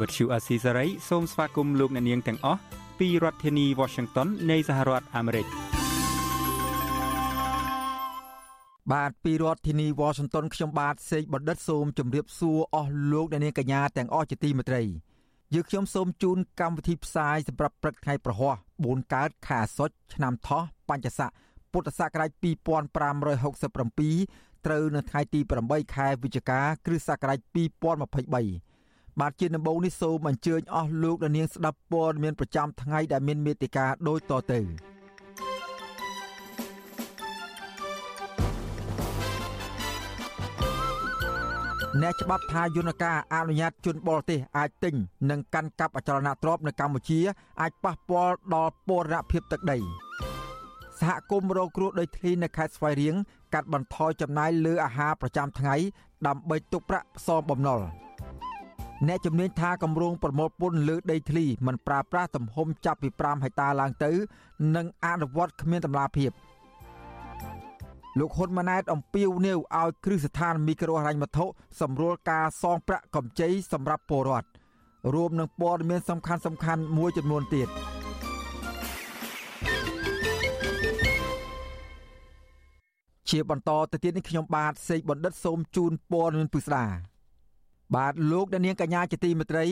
វត្តឈូអាស៊ីសេរីសូមស្វាគមន៍លោកអ្នកនាងទាំងអស់ពីរដ្ឋធានី Washington នៃសហរដ្ឋអាមេរិកបាទពីរដ្ឋធានីវ៉ាស៊ីនតោនខ្ញុំបាទសេកបណ្ឌិតសូមជម្រាបសួរអស់លោកអ្នកនាងកញ្ញាទាំងអស់ជាទីមេត្រីយើខ្ញុំសូមជូនកម្មវិធីផ្សាយសម្រាប់ព្រឹកថ្ងៃប្រហោះ4កើតខែសុចឆ្នាំថោះបញ្ញស័កពុទ្ធសករាជ2567ត្រូវនៅថ្ងៃទី8ខែវិច្ឆិកា គ្រិស្តសករាជ2023 បាទជាដំបូងនេះសូមអញ្ជើញអស់លោកអ្នកនាងស្ដាប់ព័ត៌មានប្រចាំថ្ងៃដែលមានមេតិការដូចតទៅ។អ្នកច្បាប់ថាយន្តការអនុញ្ញាតជនបរទេសអាចទិញនិងកាន់កាប់អចលនទ្រព្យនៅកម្ពុជាអាចប៉ះពាល់ដល់ពរណភាពទឹកដីសហគមន៍រងគ្រោះដោយធ្លីនៅខេត្តស្វាយរៀងកាត់បន្ថយចំណាយលើអាហារប្រចាំថ្ងៃដើម្បីទុកប្រាក់ផ្សំបំណុល អ្នកជំនាញថាគម្រោងប្រមូលពន្ធលើដីធ្លីមិនប្រើប្រាស់ទំហំចាប់ពី5ហិកតាឡើងទៅនិងអនុវត្តគ្មានតម្លាភាព។លោកហ៊ុនម៉ាណែតអំពាវនាវឲ្យគ្រឹះស្ថានមីក្រូហិរញ្ញវត្ថុសម្រួលការសងប្រាក់កម្ចីសម្រាប់ពលរដ្ឋរួមនឹងព័ត៌មានសំខាន់សំខាន់មួយចំនួនទៀតជាបន្តទៅទៀតនេះខ្ញុំបាទសេកបណ្ឌិតសូមជូនព័ត៌មានពិស្ដា បាទលោកដានៀងកញ្ញាជាទីមេត្រី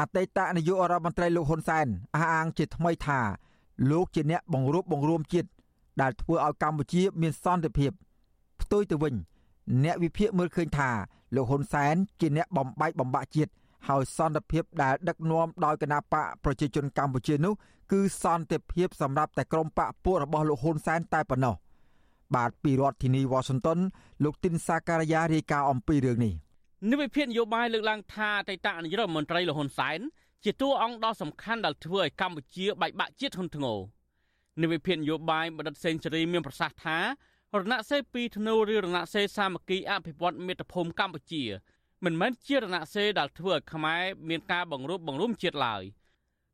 អតីតនាយករដ្ឋមន្ត្រីលោកហ៊ុនសែនអះអាងជាថ្មីថាលោកជាអ្នកបង្រួបបង្រួមជាតិដែលធ្វើឲ្យកម្ពុជាមានសន្តិភាពផ្ទុយទៅវិញ អ្នកវិភាគមើលឃើញថាលោកហ៊ុនសែនជាអ្នកបំបែកបំបាក់ជាតិហើយសន្តិភាពដែលដឹកនាំដោយគណបកប្រជាជនកម្ពុជានោះគឺសន្តិភាពសម្រាប់តែក្រុមបកពួករបស់លោកហ៊ុនសែនតែប៉ុណ្ណោះបាទពីរដ្ឋធានីវ៉ាស៊ីនតោនលោកទីនសាការីយ៉ារាយការណ៍អំពីរឿងនេះ និវិភាននយោបាយលើកឡើងថាអតីតនាយករដ្ឋមន្ត្រីលោកហ៊ុនសែនជាតួអង្គដ៏សំខាន់ដែលធ្វើឲ្យកម្ពុជាបែកបាក់ជាតិហ៊ុនធ្ងរនិវិភាននយោបាយបណ្ឌិតសេងសេរីមានប្រសាសន៍ថារណសេរីពីធ្នូឬរណសេរីសាមគ្គីអភិវឌ្ឍមាតុភូមិកម្ពុជា មិនមែនជារណសេរីដែលធ្វើឲ្យខ្មែរមានការបង្រួបបង្រួមជាតិឡើយ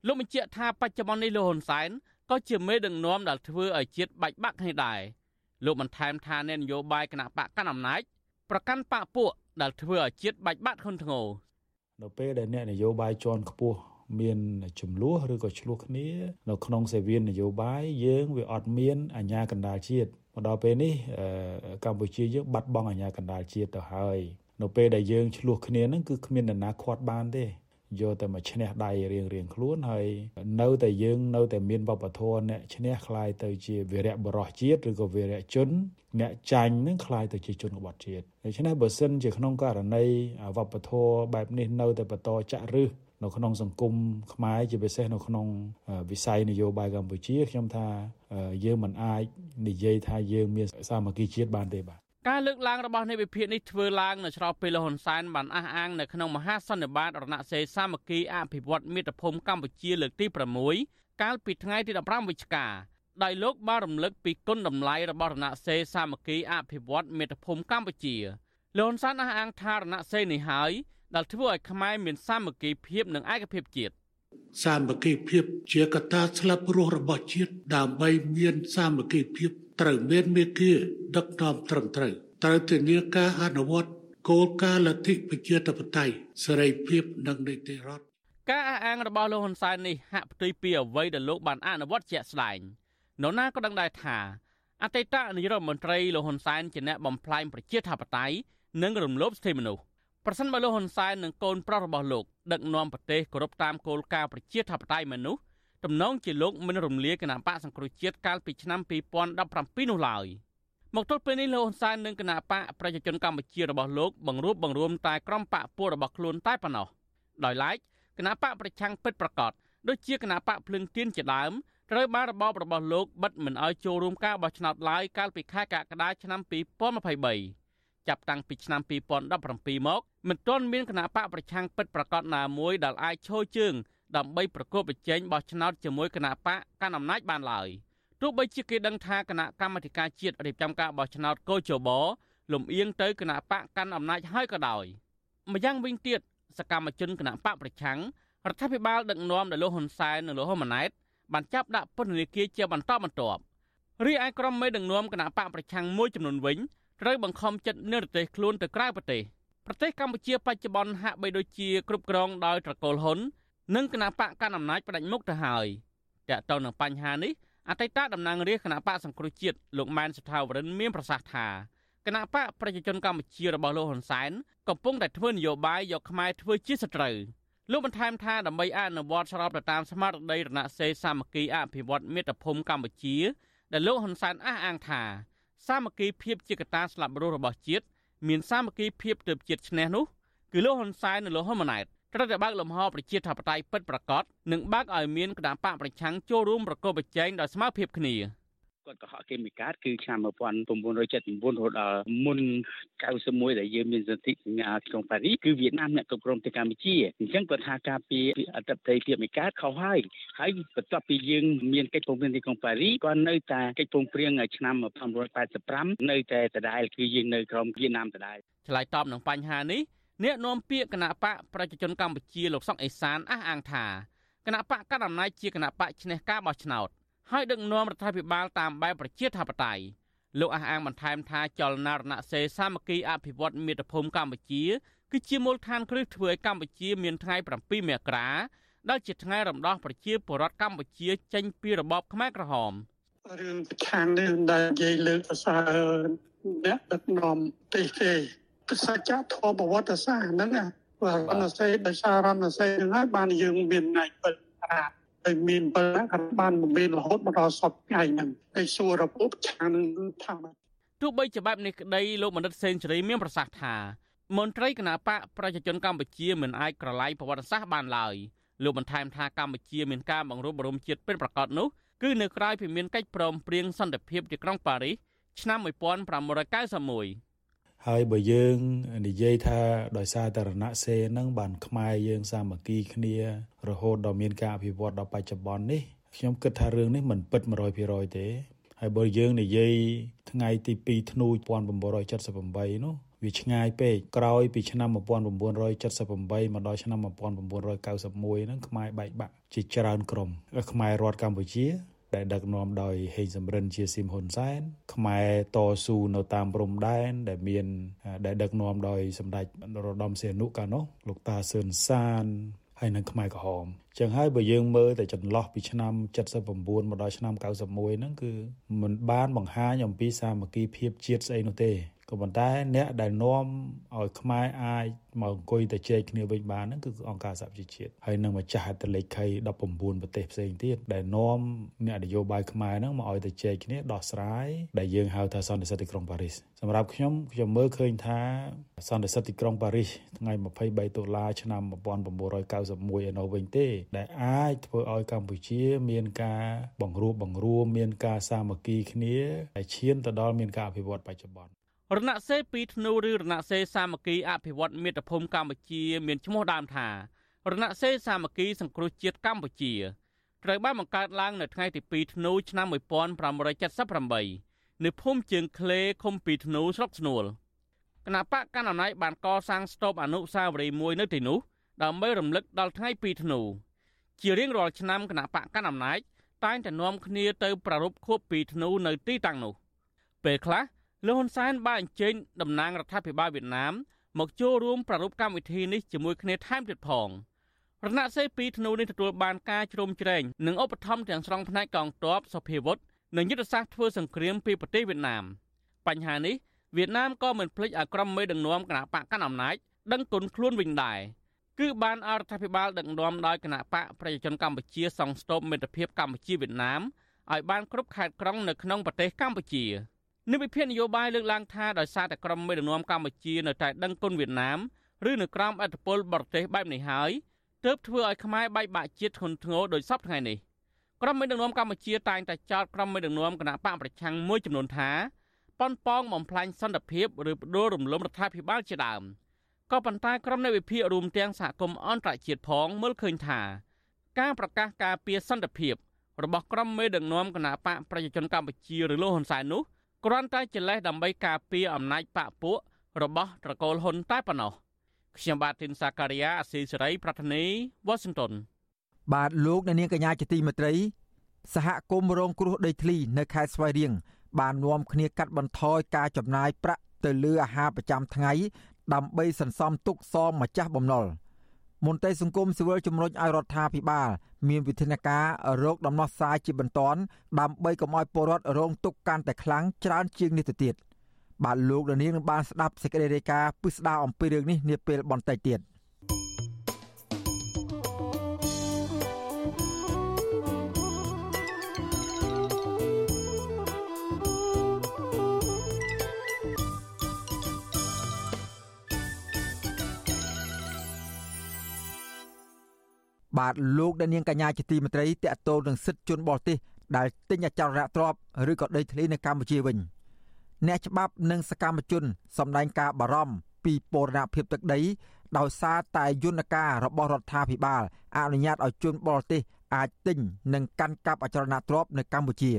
លោកបញ្ជាក់ថាបច្ចុប្បន្ននេះលោកហ៊ុនសែនក៏ជាមេដឹកនាំដែលធ្វើឲ្យជាតិបែកបាក់គ្នាដែរលោកបន្ថែមថាអ្នកនយោបាយគណៈបកកណ្ដាលអំណាចប្រកាន់បកពួក ដែលធ្វើឲ្យជាតិបែកបាក់ធ្ងន់ធ្ងរនៅពេលដែលអ្នកនយោបាយជាន់ខ្ពស់មានចំនួនឬក៏ឆ្លោះគ្នានៅក្នុងសេវាននយោបាយយើងវាអត់មានអាជ្ញាកណ្ដាលជាតិមកដល់ពេលនេះកម្ពុជាយើងបាត់បង់អាជ្ញាកណ្ដាលជាតិទៅហើយនៅពេលដែលយើងឆ្លោះគ្នាហ្នឹងគឺគ្មាននរណាខាត់បានទេ យកតែមកឈ្នះដៃរៀងរៀងខ្លួនហើយនៅតែយើងនៅតែមានវប្បធម៌អ្នកឈ្នះคล้ายទៅជាវីរៈបរោះជាតិឬក៏វីរៈជនអ្នកចាញ់នឹងคล้ายទៅជាជនក្បត់ជាតិដូច្នេះបើសិនជាក្នុងករណីវប្បធម៌បែបនេះនៅតែបន្តចាក់ឫសនៅក្នុងសង្គមខ្មែរជាពិសេសនៅក្នុងវិស័យនយោបាយកម្ពុជាខ្ញុំថាយើងមិនអាចនិយាយថាយើងមានសាមគ្គីជាតិបានទេបាទ ការលើកឡើងរបស់នៃវិភាគនេះធ្វើឡើងនៅច្រកពេលលហ៊ុនសែនបានអះអាងនៅក្នុងមហាសន្និបាតរណសេរីសាមគ្គីអភិវឌ្ឍមាតុភូមិកម្ពុជាលើកទី6កាលពីថ្ងៃទី15វិច្ឆិកាដោយលោកបានរំលឹកពីគុណតម្លៃរបស់រណសេរីសាមគ្គីអភិវឌ្ឍមាតុភូមិកម្ពុជាលោកហ៊ុនសែនអះអាងថារណសេរីនេះហើយដែលធ្វើឲ្យខ្មែរមានសាមគ្គីភាពនិងឯកភាពជាតិ សាមគ្គីភាពជាកត្តាស្លាប់រស់របស់ជាតិដើម្បីមានសាមគ្គីភាពត្រូវមានមេគា ដឹកនាំត្រឹមត្រូវត្រូវធានាការអនុវត្តគោលការណ៍លទ្ធិប្រជាធិបតេយ្យសេរីភាពនិងនីតិរដ្ឋការអះអាងរបស់លោកហ៊ុនសែននេះហាក់ផ្ទុយពីអ្វីដែលលោកបានអនុវត្តជាក់ស្ដែងនរណាក៏ដឹងដែរថាអតីតនាយករដ្ឋមន្ត្រីលោកហ៊ុនសែនជាអ្នកបំផ្លាញប្រជាធិបតេយ្យនិងរំលោភសិទ្ធិមនុស្ស ប្រសិនបើលោកហ៊ុនសែននិងកូនប្រុសរបស់លោកដឹកនាំប្រទេសគោរពតាមគោលការណ៍ប្រជាធិបតេយ្យមនុស្សទំនងជាលោកមិនរំលាយគណៈបកសង្គ្រោះជាតិកាលពីឆ្នាំ2017នោះឡើយមកទល់ពេលនេះលោកហ៊ុនសែននិងគណៈបកប្រជាជនកម្ពុជារបស់លោកបង្រួបបង្រួមតែក្រុមបកពួករបស់ខ្លួនតែប៉ុណ្ណោះដោយឡែកគណៈបកប្រឆាំងពិតប្រកបដូចជាគណៈបកភ្លឹងទៀនជាដើមត្រូវបានរបបរបស់លោកបិទមិនឲ្យចូលរួមការបោះឆ្នោតឡើយកាលពីខែកក្កដាឆ្នាំ2023 ចាប់តាំងពីឆ្នាំ2017មកមិនទាន់មានគណៈបកប្រឆាំងពិតប្រកបណាមួយដែលអាចឈរជើងដើម្បីប្រកួតប្រជែងបោះឆ្នោតជាមួយគណៈបកកាន់អំណាចបានឡើយទោះបីជាគេដឹងថាគណៈកម្មាធិការជាតិរៀបចំការបោះឆ្នោតកោជបលំអៀងទៅគណៈបកកាន់អំណាចហើយក៏ដោយម្យ៉ាងវិញទៀតសកម្មជនគណៈបកប្រឆាំងរដ្ឋាភិបាលដឹកនាំដោយលោកហ៊ុនសែននិងលោកហ៊ុនម៉ាណែតបានចាប់ដាក់ពន្ធនាគារជាបន្តបន្ទាប់រីឯក្រុមមេដឹកនាំគណៈបកប្រឆាំងមួយចំនួនវិញ ត្រូវបង្ខំចិត្តនិរទេសខ្លួនទៅក្រៅប្រទេសប្រទេសកម្ពុជាបច្ចុប្បន្នហាក់បីដូចជាគ្រប់គ្រងដោយត្រកូលហ៊ុននិងគណៈបកកណ្ដាលអំណាចផ្ដាច់មុខទៅហើយតើតើនឹងបញ្ហានេះអតីតតំណាងរាជគណៈបកសង្គ្រោះជាតិលោកម៉ែនសុថាវរិនមានប្រសាសន៍ថាគណៈបកប្រជាជនកម្ពុជារបស់លោកហ៊ុនសែនកំពុងតែធ្វើនយោបាយយកខ្មែរធ្វើជាសត្រូវលោកបន្ថែមថាដើម្បីអនុវត្តស្របទៅតាមស្មារតីរណសេរីសាមគ្គីអភិវឌ្ឍមាតុភូមិកម្ពុជាដែលលោកហ៊ុនសែនអះអាងថា សាមគ្គីភាពជាកត្តាស្លាប់រស់របស់ជាតិមានសាមគ្គីភាពទើបជាតិឈ្នះនោះគឺលោកហ៊ុនសែននិងលោកហ៊ុនម៉ាណែតត្រូវតែបើកលំហប្រជាធិបតេយ្យពិតប្រាកដនិងបើកឲ្យមានគណៈបកប្រឆាំងចូលរួមប្រកបប្រជែងដោយស្មើភាពគ្នា។ គាត់កុហកគេមួយកើតគឺឆ្នាំ1979រហូតដល់មុន91ដែលយើងមានសន្ធិសញ្ញាក្នុងប៉ារីសគឺវៀតណាមអ្នកគ្រប់គ្រងទៅកម្ពុជាអញ្ចឹងគាត់ថាការពីអត្តប្រទេសភាពមួយកើតខុសហើយហើយបន្ទាប់ពីយើងមានកិច្ចព្រមព្រៀងទីក្រុងប៉ារីសគាត់នៅតែកិច្ចព្រមព្រៀងឆ្នាំ1985នៅតែដដែលគឺយើងនៅក្រោមវៀតណាមដដែលឆ្លើយតបនឹងបញ្ហានេះអ្នកនាំពាក្យគណៈបកប្រជាជនកម្ពុជាលោកសុកអេសានអះអាងថាគណៈបកកណ្ដាលអំណាចជាគណៈបកឈ្នះការបោះឆ្នោត ហើយដឹកនាំរដ្ឋាភិបាលតាមបែបប្រជាធិបតេយ្យលោកអះអាងបន្ថែមថាចលនារណសេរសាមគ្គីអភិវឌ្ឍមាតុភូមិកម្ពុជាគឺជាមូលដ្ឋានគ្រឹះធ្វើឲ្យកម្ពុជាមានថ្ងៃ7មករាដែលជាថ្ងៃរំដោះប្រជាពលរដ្ឋកម្ពុជាចេញពីរបបខ្មែរក្រហមរឿងប្រឆាំងនេះដែលនិយាយលើកសរសើរអ្នកដឹកនាំទេទេគឺសច្ចធម៌ប្រវត្តិសាស្ត្រហ្នឹងណារណសេរដោយសាររណសេរហ្នឹងហើយបានយើងមានថ្ងៃពិតប្រាកដហើយមានបលក៏បានមានរហូតមកដល់សពថ្ងៃហ្នឹងហើយសួររបបឆានថាទោះបីជាបែបនេះក្តីលោកបណ្ឌិតសេនស៊ូរីមានប្រសាសន៍ថាមន្ត្រីគណៈបកប្រជាជនកម្ពុជាមិនអាចក្រឡៃប្រវត្តិសាស្ត្របានឡើយលោកបន្ថែមថាកម្ពុជាមានការបង្រួបបង្រួមជាតិពិតប្រាកដនោះគឺនៅក្រៅពីមានកិច្ចព្រមព្រៀងសន្តិភាពទីក្រុងប៉ារីសឆ្នាំ1991 ហើយបើយើងនិយាយថាដោយសារតរណសេរហ្នឹងបានខ្មែរយើងសាមគ្គីគ្នារហូតដល់មានការអភិវឌ្ឍដល់បច្ចុប្បន្ននេះខ្ញុំគិតថារឿងនេះមិនពិត100%ទេហើយបើយើងនិយាយថ្ងៃទី2ធ្នូ1978នោះវាឆ្ងាយពេកក្រោយពីឆ្នាំ1978មកដល់ឆ្នាំ1991ហ្នឹងខ្មែរបែកបាក់ជាច្រើនក្រុមខ្មែររដ្ឋកម្ពុជា ដែលដឹកនាំដោយហេងសំរិនជាស៊ីមហ៊ុនសែនខ្មែរតស៊ូនៅតាមព្រំដែនដែលមានដែលដឹកនាំដោយសម្ដេចរតមសីហនុកាលនោះលោកតាសឿនសានហើយនឹងខ្មែរក្រហមចឹងហើយបើយើងមើលតែចន្លោះពីឆ្នាំ79មកដល់ឆ្នាំ91ហ្នឹងគឺមិនបានបង្ហាញអំពីសាមគ្គីភាពជាតិស្អីនោះទេ ក៏ប៉ុន្តែអ្នកដែលនាំឲ្យខ្មែរអាចមកអង្គុយទៅជែកគ្នាវិញបានហ្នឹងគឺអង្គការសហប្រជាជាតិហើយនឹងម្ចាស់ហត្ថលេខី19ប្រទេសផ្សេងទៀតដែលនាំអ្នកនយោបាយខ្មែរហ្នឹងមកឲ្យទៅជែកគ្នាដោះស្រាយដែលយើងហៅថាសន្តិសិទ្ធិទីក្រុងប៉ារីសសម្រាប់ខ្ញុំខ្ញុំមើលឃើញថាសន្តិសិទ្ធិទីក្រុងប៉ារីសថ្ងៃ23ដុល្លារឆ្នាំ1991ឯនោះវិញទេ ដែលអាចធ្វើឲ្យកម្ពុជាមានការបង្រួបបង្រួមមានការសាមគ្គីគ្នាដែលឈានទៅដល់មានការអភិវឌ្ឍបច្ចុប្បន្ន រណសេរីពីធ្នូឬរណសេរីសាមគ្គីអភិវឌ្ឍមាតុភូមិកម្ពុជា មានឈ្មោះដើមថារណសេរីសាមគ្គីសង្គ្រោះជាតិកម្ពុជាត្រូវបានបង្កើតឡើងនៅថ្ងៃទី2ធ្នូឆ្នាំ1578នៅភូមិជើងក្លេឃុំពីធ្នូស្រុកស្នួលគណៈបកកណ្ដាលអំណាចបានកសាងស្ទូបអនុស្សាវរីយ៍មួយនៅទីនោះដើម្បីរំលឹកដល់ថ្ងៃ2ធ្នូជារៀងរាល់ឆ្នាំគណៈបកកណ្ដាលអំណាចតែងតែនាំគ្នាទៅប្រារព្ធខួប2ធ្នូនៅទីតាំងនោះពេលខ្លះ លោកហ៊ុនសែនបានអញ្ជើញតំណាងរដ្ឋាភិបាលវៀតណាមមកចូលរួមប្រារព្ធកម្មវិធីនេះជាមួយគ្នាថែមទៀតផងរណសេរីពីធ្នូនេះទទួលបានការជ្រោមជ្រែងនិងឧបត្ថម្ភទាំងស្រុងផ្នែកកងទ័ពសភាវុធនិងយុទ្ធសាស្ត្រធ្វើសង្គ្រាមពីប្រទេសវៀតណាមបញ្ហានេះវៀតណាមក៏មិនភ្លេចឲ្យក្រុមមេដឹកនាំគណៈបកកណ្ដាលអំណាចដឹងគុណខ្លួនវិញដែរគឺបានអរដ្ឋាភិបាលដឹកនាំដោយគណៈបកប្រជាជនកម្ពុជាសង់ស្ទូបមិត្តភាពកម្ពុជាវៀតណាមឲ្យបានគ្រប់ខេត្តក្រុងនៅក្នុងប្រទេសកម្ពុជា។ និវិភាននយោបាយលើកឡើងថាដោយសារតែក្រុមមេដឹកនាំកម្ពុជានៅតែដឹងគុណវៀតណាមឬនៅក្រោមអធិបតេយ្យបរទេសបែបនេះហើយទើបធ្វើឲ្យខ្មែរបែកបាក់ជាតិធ្ងន់ធ្ងរដោយសពថ្ងៃនេះក្រុមមេដឹកនាំកម្ពុជាតែងតែចោទក្រុមមេដឹកនាំគណៈបកប្រឆាំងមួយចំនួនថាប៉ុនប៉ងបំផ្លាញសន្តិភាពឬបដូររំលំរដ្ឋាភិបាលជាដើមក៏ប៉ុន្តែក្រុមនៃវិភាគរួមទាំងសហគមន៍អន្តរជាតិផងមើលឃើញថាការប្រកាសការពារសន្តិភាពរបស់ក្រុមមេដឹកនាំគណបកប្រជាជនកម្ពុជាឬលោកហ៊ុនសែននោះ គ្រាន់តែជាលេសដើម្បីការពារអំណាចបកពួករបស់ត្រកូលហ៊ុនតែប៉ុណ្ណោះខ្ញុំបាទទីនសាការីយ៉ាអស៊ីសេរី ប្រធានីវ៉ាស៊ីនតោនបាទលោកអ្នកនាងកញ្ញាជាទីមេត្រី សហគមន៍រងគ្រោះដីធ្លី នៅខេត្តស្វាយរៀងបាននាំគ្នាកាត់បន្ថយការចំណាយប្រាក់ទៅលើអាហារប្រចាំថ្ងៃដើម្បីសន្សំទុកសងម្ចាស់បំណុល មន្ត្រីសង្គមស៊ីវិលជំរុញឲ្យរដ្ឋាភិបាល មានវិធានការរោគដំណោះស្រាយជាបន្ទាន់ដើម្បីកុំឲ្យពលរដ្ឋរងទុក្ខកាន់តែខ្លាំងច្រើនជាងនេះទៅទៀតបាទលោកនាងនឹងបានស្ដាប់សេចក្តីរាយការណ៍ពិស្ដារអំពីរឿងនេះនាពេលបន្តិចទៀត បាទលោកដានៀងកញ្ញាជាទីមេត្រីតកតូននឹងសិទ្ធិជនបរទេសដែលទិញអចលនទ្រព្យឬក៏ដីធ្លីនៅកម្ពុជាវិញអ្នកច្បាប់និងសកម្មជនសម្ដែងការបារម្ភពីពរណភាពទឹកដី ដោយសារតែយន្តការរបស់រដ្ឋាភិបាលអនុញ្ញាតឲ្យជនបរទេសអាចទិញនិងកាន់កាប់អចលនទ្រព្យនៅកម្ពុជា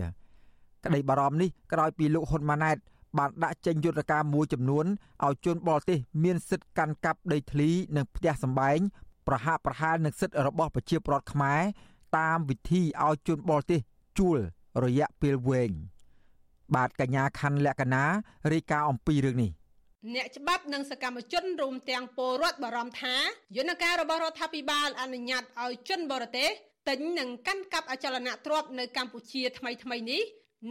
ក្តីបារម្ភនេះក្រោយពីលោកហ៊ុនម៉ាណែតបានដាក់ចេញយន្តការមួយចំនួនឲ្យជនបរទេសមានសិទ្ធិកាន់កាប់ដីធ្លីនិងផ្ទះសម្បែង ប្រហាក់ប្រហែលនឹងសិទ្ធិរបស់ប្រជាពលរដ្ឋខ្មែរតាមវិធីឲ្យជនបរទេសជួលរយៈពេលវែងបាទកញ្ញាខណ្ឌលក្ខណារាយការណ៍អំពីរឿងនេះអ្នកច្បាប់និងសកម្មជនរួមទាំងពលរដ្ឋបារម្ភថាយន្តការរបស់រដ្ឋាភិបាលអនុញ្ញាតឲ្យជនបរទេសទិញនិងកាន់កាប់អចលនទ្រព្យនៅកម្ពុជាថ្មីថ្មីនេះ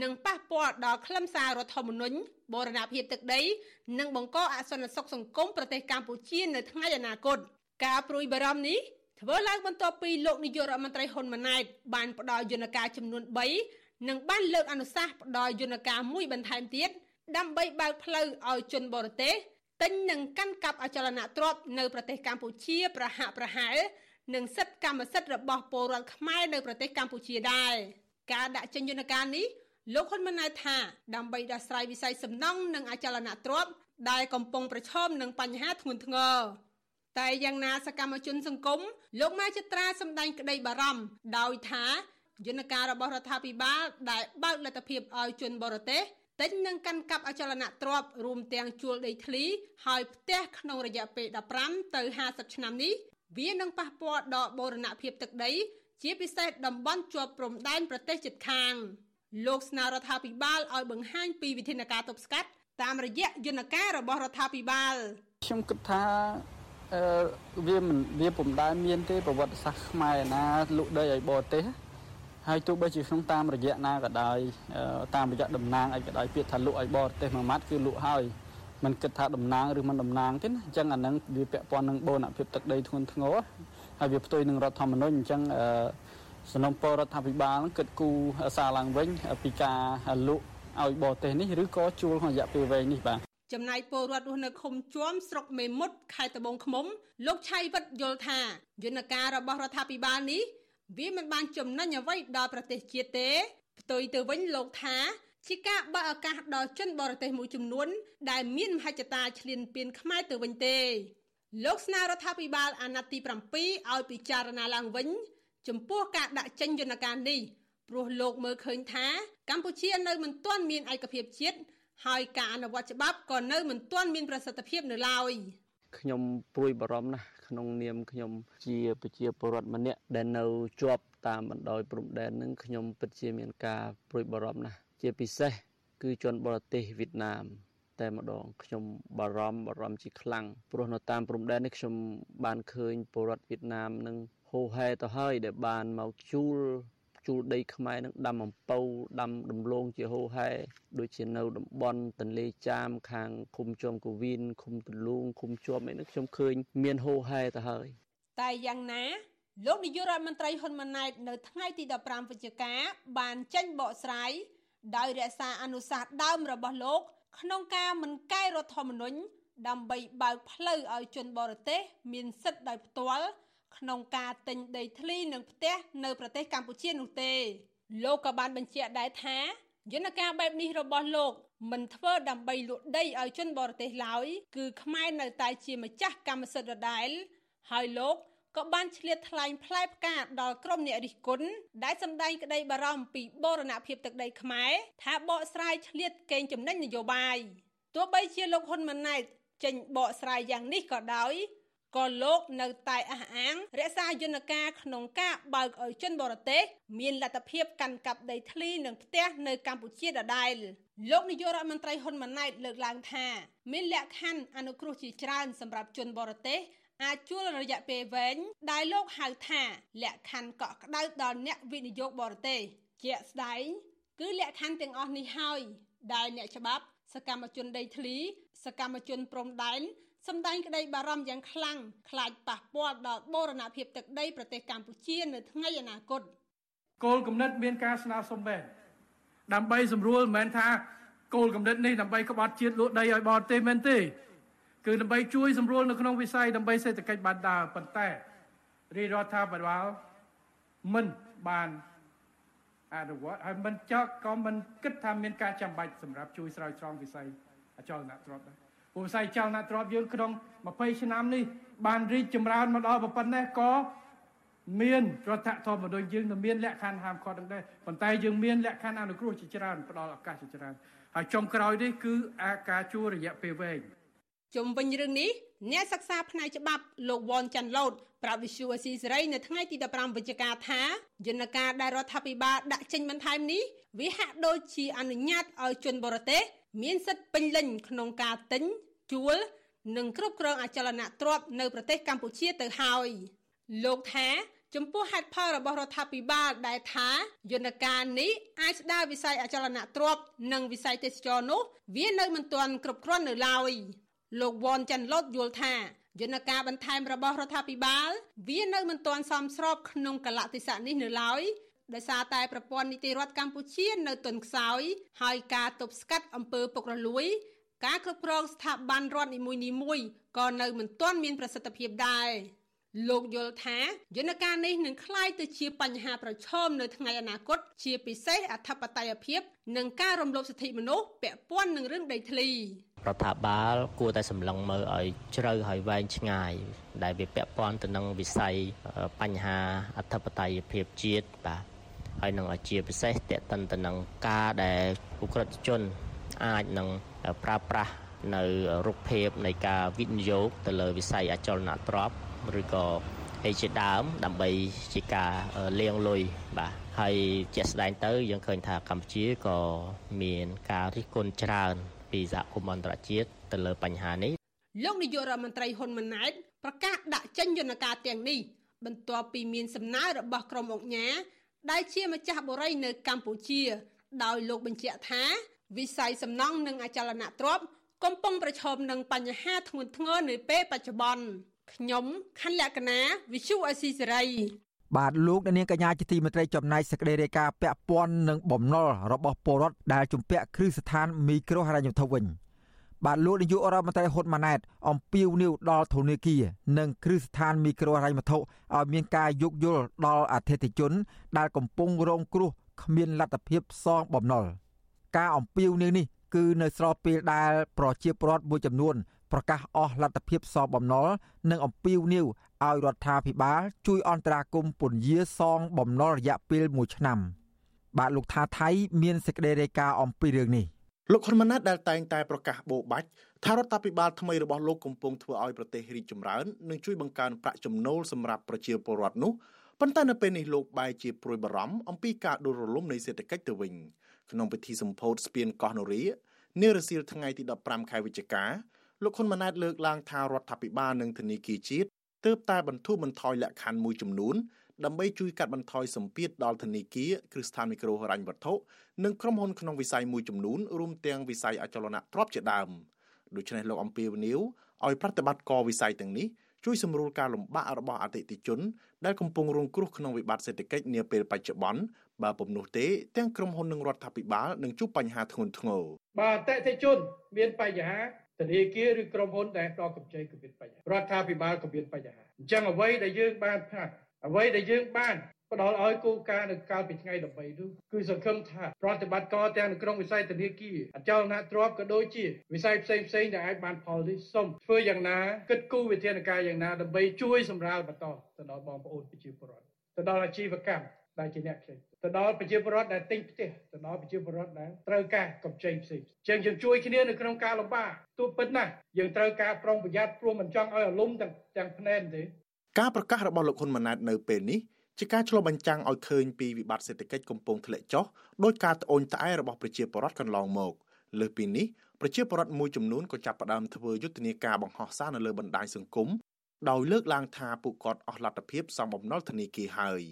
នឹងប៉ះពាល់ដល់ខ្លឹមសាររដ្ឋធម្មនុញ្ញបូរណភាពទឹកដី និងបង្កអសន្តិសុខសង្គមប្រទេសកម្ពុជានៅថ្ងៃអនាគត ការព្រួយបារម្ភនេះធ្វើឡើងបន្ទាប់ពីលោកនាយករដ្ឋមន្ត្រីហ៊ុនម៉ាណែតបានផ្ដល់យន្តការចំនួន3និងបានលើកអនុសាសន៍ផ្ដល់យន្តការមួយបន្ថែមទៀតដើម្បីបើកផ្លូវឲ្យជនបរទេសទិញនិងកាន់កាប់អចលនទ្រព្យនៅប្រទេសកម្ពុជាប្រហាក់ប្រហែលនឹងសិទ្ធិកម្មសិទ្ធិរបស់ពលរដ្ឋខ្មែរនៅប្រទេសកម្ពុជាដែរការដាក់ចេញយន្តការនេះលោកហ៊ុនម៉ាណែតថាដើម្បីដោះស្រាយវិស័យសំណង់និងអចលនទ្រព្យដែលកំពុងប្រឈមនឹងបញ្ហាធ្ងន់ធ្ងរ តែយ៉ាងណាសកម្មជនសង្គមលោកម៉ែចិត្រាសម្ដែងក្តីបារម្ភដោយថាយន្តការរបស់រដ្ឋាភិបាលដែលបើកលទ្ធភាពឲ្យជនបរទេសទិញនិងកាន់កាប់អចលនទ្រព្យរួមទាំងជួលដីធ្លីហើយផ្ទះក្នុងរយៈពេល15ទៅ50ឆ្នាំនេះវានឹងប៉ះពាល់ដល់បូរណភាពទឹកដី ជាពិសេសតំបន់ជាប់ព្រំដែនប្រទេសជិតខាងលោកស្នើរដ្ឋាភិបាលឲ្យបង្ហាញពីវិធានការទប់ស្កាត់តាមរយៈយន្តការរបស់រដ្ឋាភិបាលខ្ញុំគិតថា វាមិនវាពុំដែលមានទេប្រវត្តិសាស្ត្រខ្មែរណាលក់ដីឲ្យបរទេសហើយទោះបីជាក្នុងតាមរយៈណាក៏ដោយតាមរយៈតំណាងអីក៏ដោយពាក្យថាលក់ឲ្យបរទេសមួយម៉ាត់គឺលក់ហើយมันគិតថាតំណាងឬមិនតំណាងទេណាអញ្ចឹងអានឹងវាពាក់ព័ន្ធនឹងបូរណភាពទឹកដីធ្ងន់ធ្ងរហើយវាផ្ទុយនឹងរដ្ឋធម្មនុញ្ញអញ្ចឹងសំណុំពររដ្ឋាភិបាលគិតគូសារឡើងវិញពីការលក់ឲ្យបរទេសនេះឬក៏ជួលក្នុងរយៈពេលវែងនេះបាទ ចំណែកពលរដ្ឋរស់នៅឃុំជួមស្រុកមេមត់ខេត្តត្បូងឃ្មុំលោកឆៃវិតយល់ថាយន្តការរបស់រដ្ឋាភិបាលនេះវាមិនបានចំណេញអ្វីដល់ប្រទេសជាតិទេផ្ទុយទៅវិញលោកថាជាការបើកឱកាសដល់ជនបរទេសមួយចំនួន ដែលមានមហិច្ឆតាឈ្លានពានខ្មែរទៅវិញទេលោកស្នើរដ្ឋាភិបាលអាណត្តិទី7ឲ្យពិចារណាឡើងវិញ ចំពោះការដាក់ចេញយន្តការនេះព្រោះលោកមើលឃើញថាកម្ពុជានៅមិនទាន់មានឯកភាពជាតិ ហើយការអនុវត្តច្បាប់ក៏នៅមិនទាន់មានប្រសិទ្ធភាពនៅឡើយខ្ញុំព្រួយបារម្ភណាស់ក្នុងនាមខ្ញុំជាប្រជាពលរដ្ឋម្នាក់ដែលនៅជាប់តាមបណ្ដោយព្រំដែននឹងខ្ញុំពិតជាមានការព្រួយបារម្ភណាស់ជាពិសេសគឺជនបរទេសវៀតណាមតែម្ដងខ្ញុំបារម្ភបារម្ភជាខ្លាំងព្រោះនៅតាមព្រំដែននេះខ្ញុំបានឃើញពលរដ្ឋវៀតណាមនឹងហូហែទៅហើយដែលបានមកជួល ជួលដីខ្មែរនឹងដាំអំពៅដាំដំឡូងជាហូហែដូចជានៅតំបន់ទន្លេចាមខាងឃុំជាំកវីនឃុំទលូងឃុំជាំអីនេះខ្ញុំឃើញមានហូហែទៅហើយតែយ៉ាងណាលោកនាយករដ្ឋមន្ត្រីហ៊ុនម៉ាណែតនៅថ្ងៃទី15វិច្ឆិកាបានចេញបកស្រាយដោយរក្សាអនុសាសន៍ដើមរបស់លោក ក្នុងការមិនកែរដ្ឋធម្មនុញ្ញដើម្បីបើកផ្លូវឲ្យជនបរទេស មានសិទ្ធិដោយផ្ទាល់ ក្នុងការទិញដីធ្លីនិងផ្ទះនៅប្រទេសកម្ពុជានោះទេលោកក៏បានបញ្ជាក់ដែរថាយន្តការបែបនេះរបស់លោកមិនធ្វើដើម្បីលក់ដីឲ្យជនបរទេសឡើយគឺខ្មែរនៅតែជាម្ចាស់កម្មសិទ្ធិដដែលហើយលោកក៏បានឆ្លៀតថ្លែងផ្លែផ្កាដល់ក្រុមអ្នករិះគន់ដែលសម្ដែងក្តីបារម្ភពីបូរណភាពទឹកដីខ្មែរថាបកស្រាយឆ្លៀតកេងចំណេញនយោបាយទោះបីជាលោកហ៊ុនម៉ាណែតចេញបកស្រាយយ៉ាងនេះក៏ដោយ ក៏លោកនៅតែអះអាងរក្សាយន្តការក្នុងការបើកឲ្យជនបរទេសមានលទ្ធភាពកាន់កាប់ដីធ្លីនិងផ្ទះនៅកម្ពុជាដដែលលោកនាយករដ្ឋមន្ត្រីហ៊ុនម៉ាណែតលើកឡើងថាមានលក្ខខណ្ឌអនុគ្រោះជាច្រើនសម្រាប់ជនបរទេសអាចជួលរយៈពេលវែងដែលលោកហៅថាលក្ខខណ្ឌកក់ក្ដៅដល់អ្នកវិនិយោគបរទេសជាក់ស្ដែងគឺលក្ខខណ្ឌទាំងអស់នេះហើយដែលអ្នកច្បាប់សកម្មជនដីធ្លីសកម្មជនព្រំដែន សម្ដែងក្តីបារម្ភយ៉ាងខ្លាំងខ្លាចប៉ះពាល់ដល់បូរណភាពទឹកដីប្រទេសកម្ពុជានៅថ្ងៃអនាគតគោលគំនិតមានការស្នើសុំបែបដើម្បីសម្រួលមិនមែនថាគោលគំនិតនេះដើម្បីក្បត់ជាតិលក់ដីឲ្យបរទេសមែនទេគឺដើម្បីជួយសម្រួលនៅក្នុងវិស័យដើម្បីសេដ្ឋកិច្ចបានដើរប៉ុន្តែរាជរដ្ឋាភិបាលមិនបានអនុវត្តហើយមិនចកក៏មិនគិតថាមានការចាំបាច់សម្រាប់ជួយស្រោចស្រង់វិស័យអចលនទ្រព្យដែរ ព្រោះវិស័យចលនាទ្រព្យយើងក្នុង20ឆ្នាំនេះបានរីកចម្រើនមកដល់ប៉ុណ្ណេះក៏មានរដ្ឋធម្មនុញ្ញយើងនៅមានលក្ខខណ្ឌហាមឃាត់នឹងដែរប៉ុន្តែយើងមានលក្ខខណ្ឌអនុគ្រោះជាច្រើនផ្ដល់ឱកាសជាច្រើនហើយចុងក្រោយនេះគឺអាការជួរយៈពេលវែងជុំវិញរឿងនេះអ្នកសិក្សាផ្នែកច្បាប់លោកវ៉ាន់ចាន់ឡូតប្រាប់វិសុវស៊ីសេរីនៅថ្ងៃទី15វិច្ឆិកាថាយន្តការដែលរដ្ឋាភិបាលដាក់ចេញបន្ថែមនេះវាហាក់ដូចជាអនុញ្ញាតឲ្យជនបរទេស មានសិទ្ធិពេញលេញក្នុងការទិញជួល និងគ្រប់គ្រងអចលនទ្រព្យនៅប្រទេសកម្ពុជាទៅហើយលោកថាចំពោះហេតុផលរបស់រដ្ឋាភិបាលដែលថាយន្តការនេះអាចស្ដារវិស័យអចលនទ្រព្យនិងវិស័យទេសចរនោះ វានៅមិនទាន់គ្រប់គ្រាន់នៅឡើយលោកវ៉ាន់ចាន់ឡូតយល់ថាយន្តការបន្ថែមរបស់រដ្ឋាភិបាល វានៅមិនទាន់សមស្របក្នុងកលៈទេសៈនេះនៅឡើយ ដោយសារតែប្រព័ន្ធនីតិរដ្ឋកម្ពុជានៅទន់ខ្សោយហើយការទប់ស្កាត់អំពើពុករលួយការគ្រប់គ្រងស្ថាប័នរដ្ឋនីមួយៗក៏នៅមិនទាន់មានប្រសិទ្ធភាពដែរលោកយល់ថាយន្តការនេះនឹងคล้ายទៅជាបញ្ហាប្រឈមនៅថ្ងៃអនាគតជាពិសេសអធិបតេយ្យភាពនិងការរំលោភសិទ្ធិមនុស្សពាក់ព័ន្ធនឹងរឿងដីធ្លីរដ្ឋាភិបាលគួរតែសម្លឹងមើលឲ្យជ្រៅហើយវែងឆ្ងាយដែលវាពាក់ព័ន្ធទៅនឹងវិស័យបញ្ហាអធិបតេយ្យភាពជាតិបាទ ហើយនឹងជាពិសេសតេតិនទៅនឹងការដែលឧក្រិដ្ឋជន អាចនឹងប្រើប្រាស់នៅរូបភាពនៃការវិនិយោគទៅលើវិស័យអចលនទ្រព្យឬក៏អីជាដើមដើម្បីជាការលាងលុយបាទហើយជាក់ស្ដែងទៅ យើងឃើញថាកម្ពុជាក៏មានការរិះគន់ច្រើនពីសហគមន៍អន្តរជាតិទៅលើបញ្ហានេះលោកនាយករដ្ឋមន្ត្រីហ៊ុនម៉ាណែតប្រកាសដាក់ចេញយន្តការទាំងនេះបន្ទាប់ពីមានសំណើរបស់ក្រុមអង្គការ ដែលជាម្ចាស់បុរីនៅកម្ពុជា ដោយលោកបញ្ជាក់ថាវិស័យសំណង់និងអចលនទ្រព្យកំពុងប្រឈមនឹងបញ្ហាធ្ងន់ធ្ងរនៅពេលបច្ចុប្បន្នខ្ញុំខណ្ឌលក្ខណាវិសុអេស៊ីសេរីបាទលោកនាងកញ្ញាជាទីមេត្រីចំណែកសេចក្តីរាយការណ៍ពាក់ព័ន្ធនឹងបំណុលរបស់ពលរដ្ឋដែលជំពាក់គ្រឹះស្ថានមីក្រូហិរញ្ញវត្ថុវិញ បាទលោកនាយករដ្ឋមន្ត្រីហ៊ុនម៉ាណែតអំពាវនាវដល់ធនាគារនិងគ្រឹះស្ថានមីក្រូហិរញ្ញវត្ថុឲ្យមានការយោគយល់ដល់អតិថិជន ដែលកំពុងរងគ្រោះគ្មានលទ្ធភាពសងបំណុលការអំពាវនាវនេះគឺនៅស្របពេលដែលប្រជាពលរដ្ឋមួយចំនួនប្រកាសអស់លទ្ធភាពសងបំណុលនិងអំពាវនាវឲ្យរដ្ឋាភិបាល ជួយអន្តរាគមន៍ពន្យាសងបំណុលរយៈពេល1ឆ្នាំ បាទលោកថាថៃ មានសេចក្តីរាយការណ៍អំពីរឿងនេះ លោកហ៊ុនម៉ាណែតដែលតែងតែប្រកាសបោបាច់ថារដ្ឋាភិបាលថ្មីរបស់លោកកំពុងធ្វើឲ្យប្រទេសរីកចម្រើននិងជួយបង្កើនប្រាក់ចំណូលសម្រាប់ប្រជាពលរដ្ឋនោះប៉ុន្តែនៅពេលនេះលោកបែរជាព្រួយបារម្ភអំពីការដួលរលំនៃសេដ្ឋកិច្ចទៅវិញក្នុងពិធីសម្ពោធស្ពានកោះនរីនារសៀលថ្ងៃទី15ខែវិច្ឆិកាលោកហ៊ុនម៉ាណែតលើកឡើងថារដ្ឋាភិបាលនិងធនាគារជាតិទើបតែបន្ធូរបន្ថយលក្ខខណ្ឌមួយចំនួន ដើម្បីជួយកាត់បន្ថយសម្ពាធដល់ធនាគារគ្រឹះស្ថានមីក្រូហិរញ្ញវត្ថុនិងក្រុមហ៊ុនក្នុងវិស័យមួយចំនួនរួមទាំងវិស័យអចលនទ្រព្យជាដើមដូច្នេះលោកអំពីវនីវឲ្យប្រតិបត្តិការវិស័យទាំងនេះជួយសម្រួលការលំបាករបស់អតិថិជន ដែលកំពុងរងគ្រោះក្នុងវិបត្តិសេដ្ឋកិច្ចនាពេលបច្ចុប្បន្នបើពុំនោះទេទាំងក្រុមហ៊ុននិងរដ្ឋាភិបាលនឹងជួបបញ្ហាធ្ងន់ធ្ងរបាទអតិថិជនមានបញ្ហាធនាគារឬក្រុមហ៊ុនដែលផ្ដល់កម្ចីក៏មានបញ្ហារដ្ឋាភិបាលក៏មានបញ្ហាអញ្ចឹងអ្វីដែលយើងបានផ្លាស់ អ្វីដែលយើងបានផ្ដល់ឲ្យគោលការណ៍នៅកាលពីថ្ងៃ13នោះគឺសង្ឃឹមថាប្រតិបត្តិការទាំងនៅក្នុងវិស័យធនាគារអចលនទ្រព្យក៏ដូចជាវិស័យផ្សេងផ្សេងដែលអាចបានផលនេះសូមធ្វើយ៉ាងណាគិតគូរវិធានការយ៉ាងណាដើម្បីជួយសម្រាលបន្តទៅដល់បងប្អូនប្រជាពលរដ្ឋទៅដល់អាជីវកម្មដែលជាអ្នកផ្សេងទៅដល់ប្រជាពលរដ្ឋដែលទិញផ្ទះទៅដល់ប្រជាពលរដ្ឋដែលត្រូវការកម្ចីផ្សេងជាងយើងជួយគ្នានៅក្នុងការលំបាកទោះពិតណាស់យើងត្រូវការប្រុងប្រយ័ត្នព្រោះមិនចង់ឲ្យអាលុំទាំងទាំងភ្នែនទេ ការប្រកាសរបស់លោកហ៊ុនម៉ាណែតនៅពេលនេះជាការឆ្លុះបញ្ចាំងឲ្យឃើញពីវិបត្តិសេដ្ឋកិច្ចកំពុងធ្លាក់ចុះដោយការត្អូញត្អែររបស់ប្រជាពលរដ្ឋកន្លងមកលើសពីនេះប្រជាពលរដ្ឋមួយចំនួនក៏ចាប់ផ្ដើមធ្វើយុទ្ធនាការបង្ហោះសារនៅលើបណ្ដាញសង្គមដោយលើកឡើងថាពួកគាត់អស់លទ្ធភាពសំបំណុលធនាគារហើយ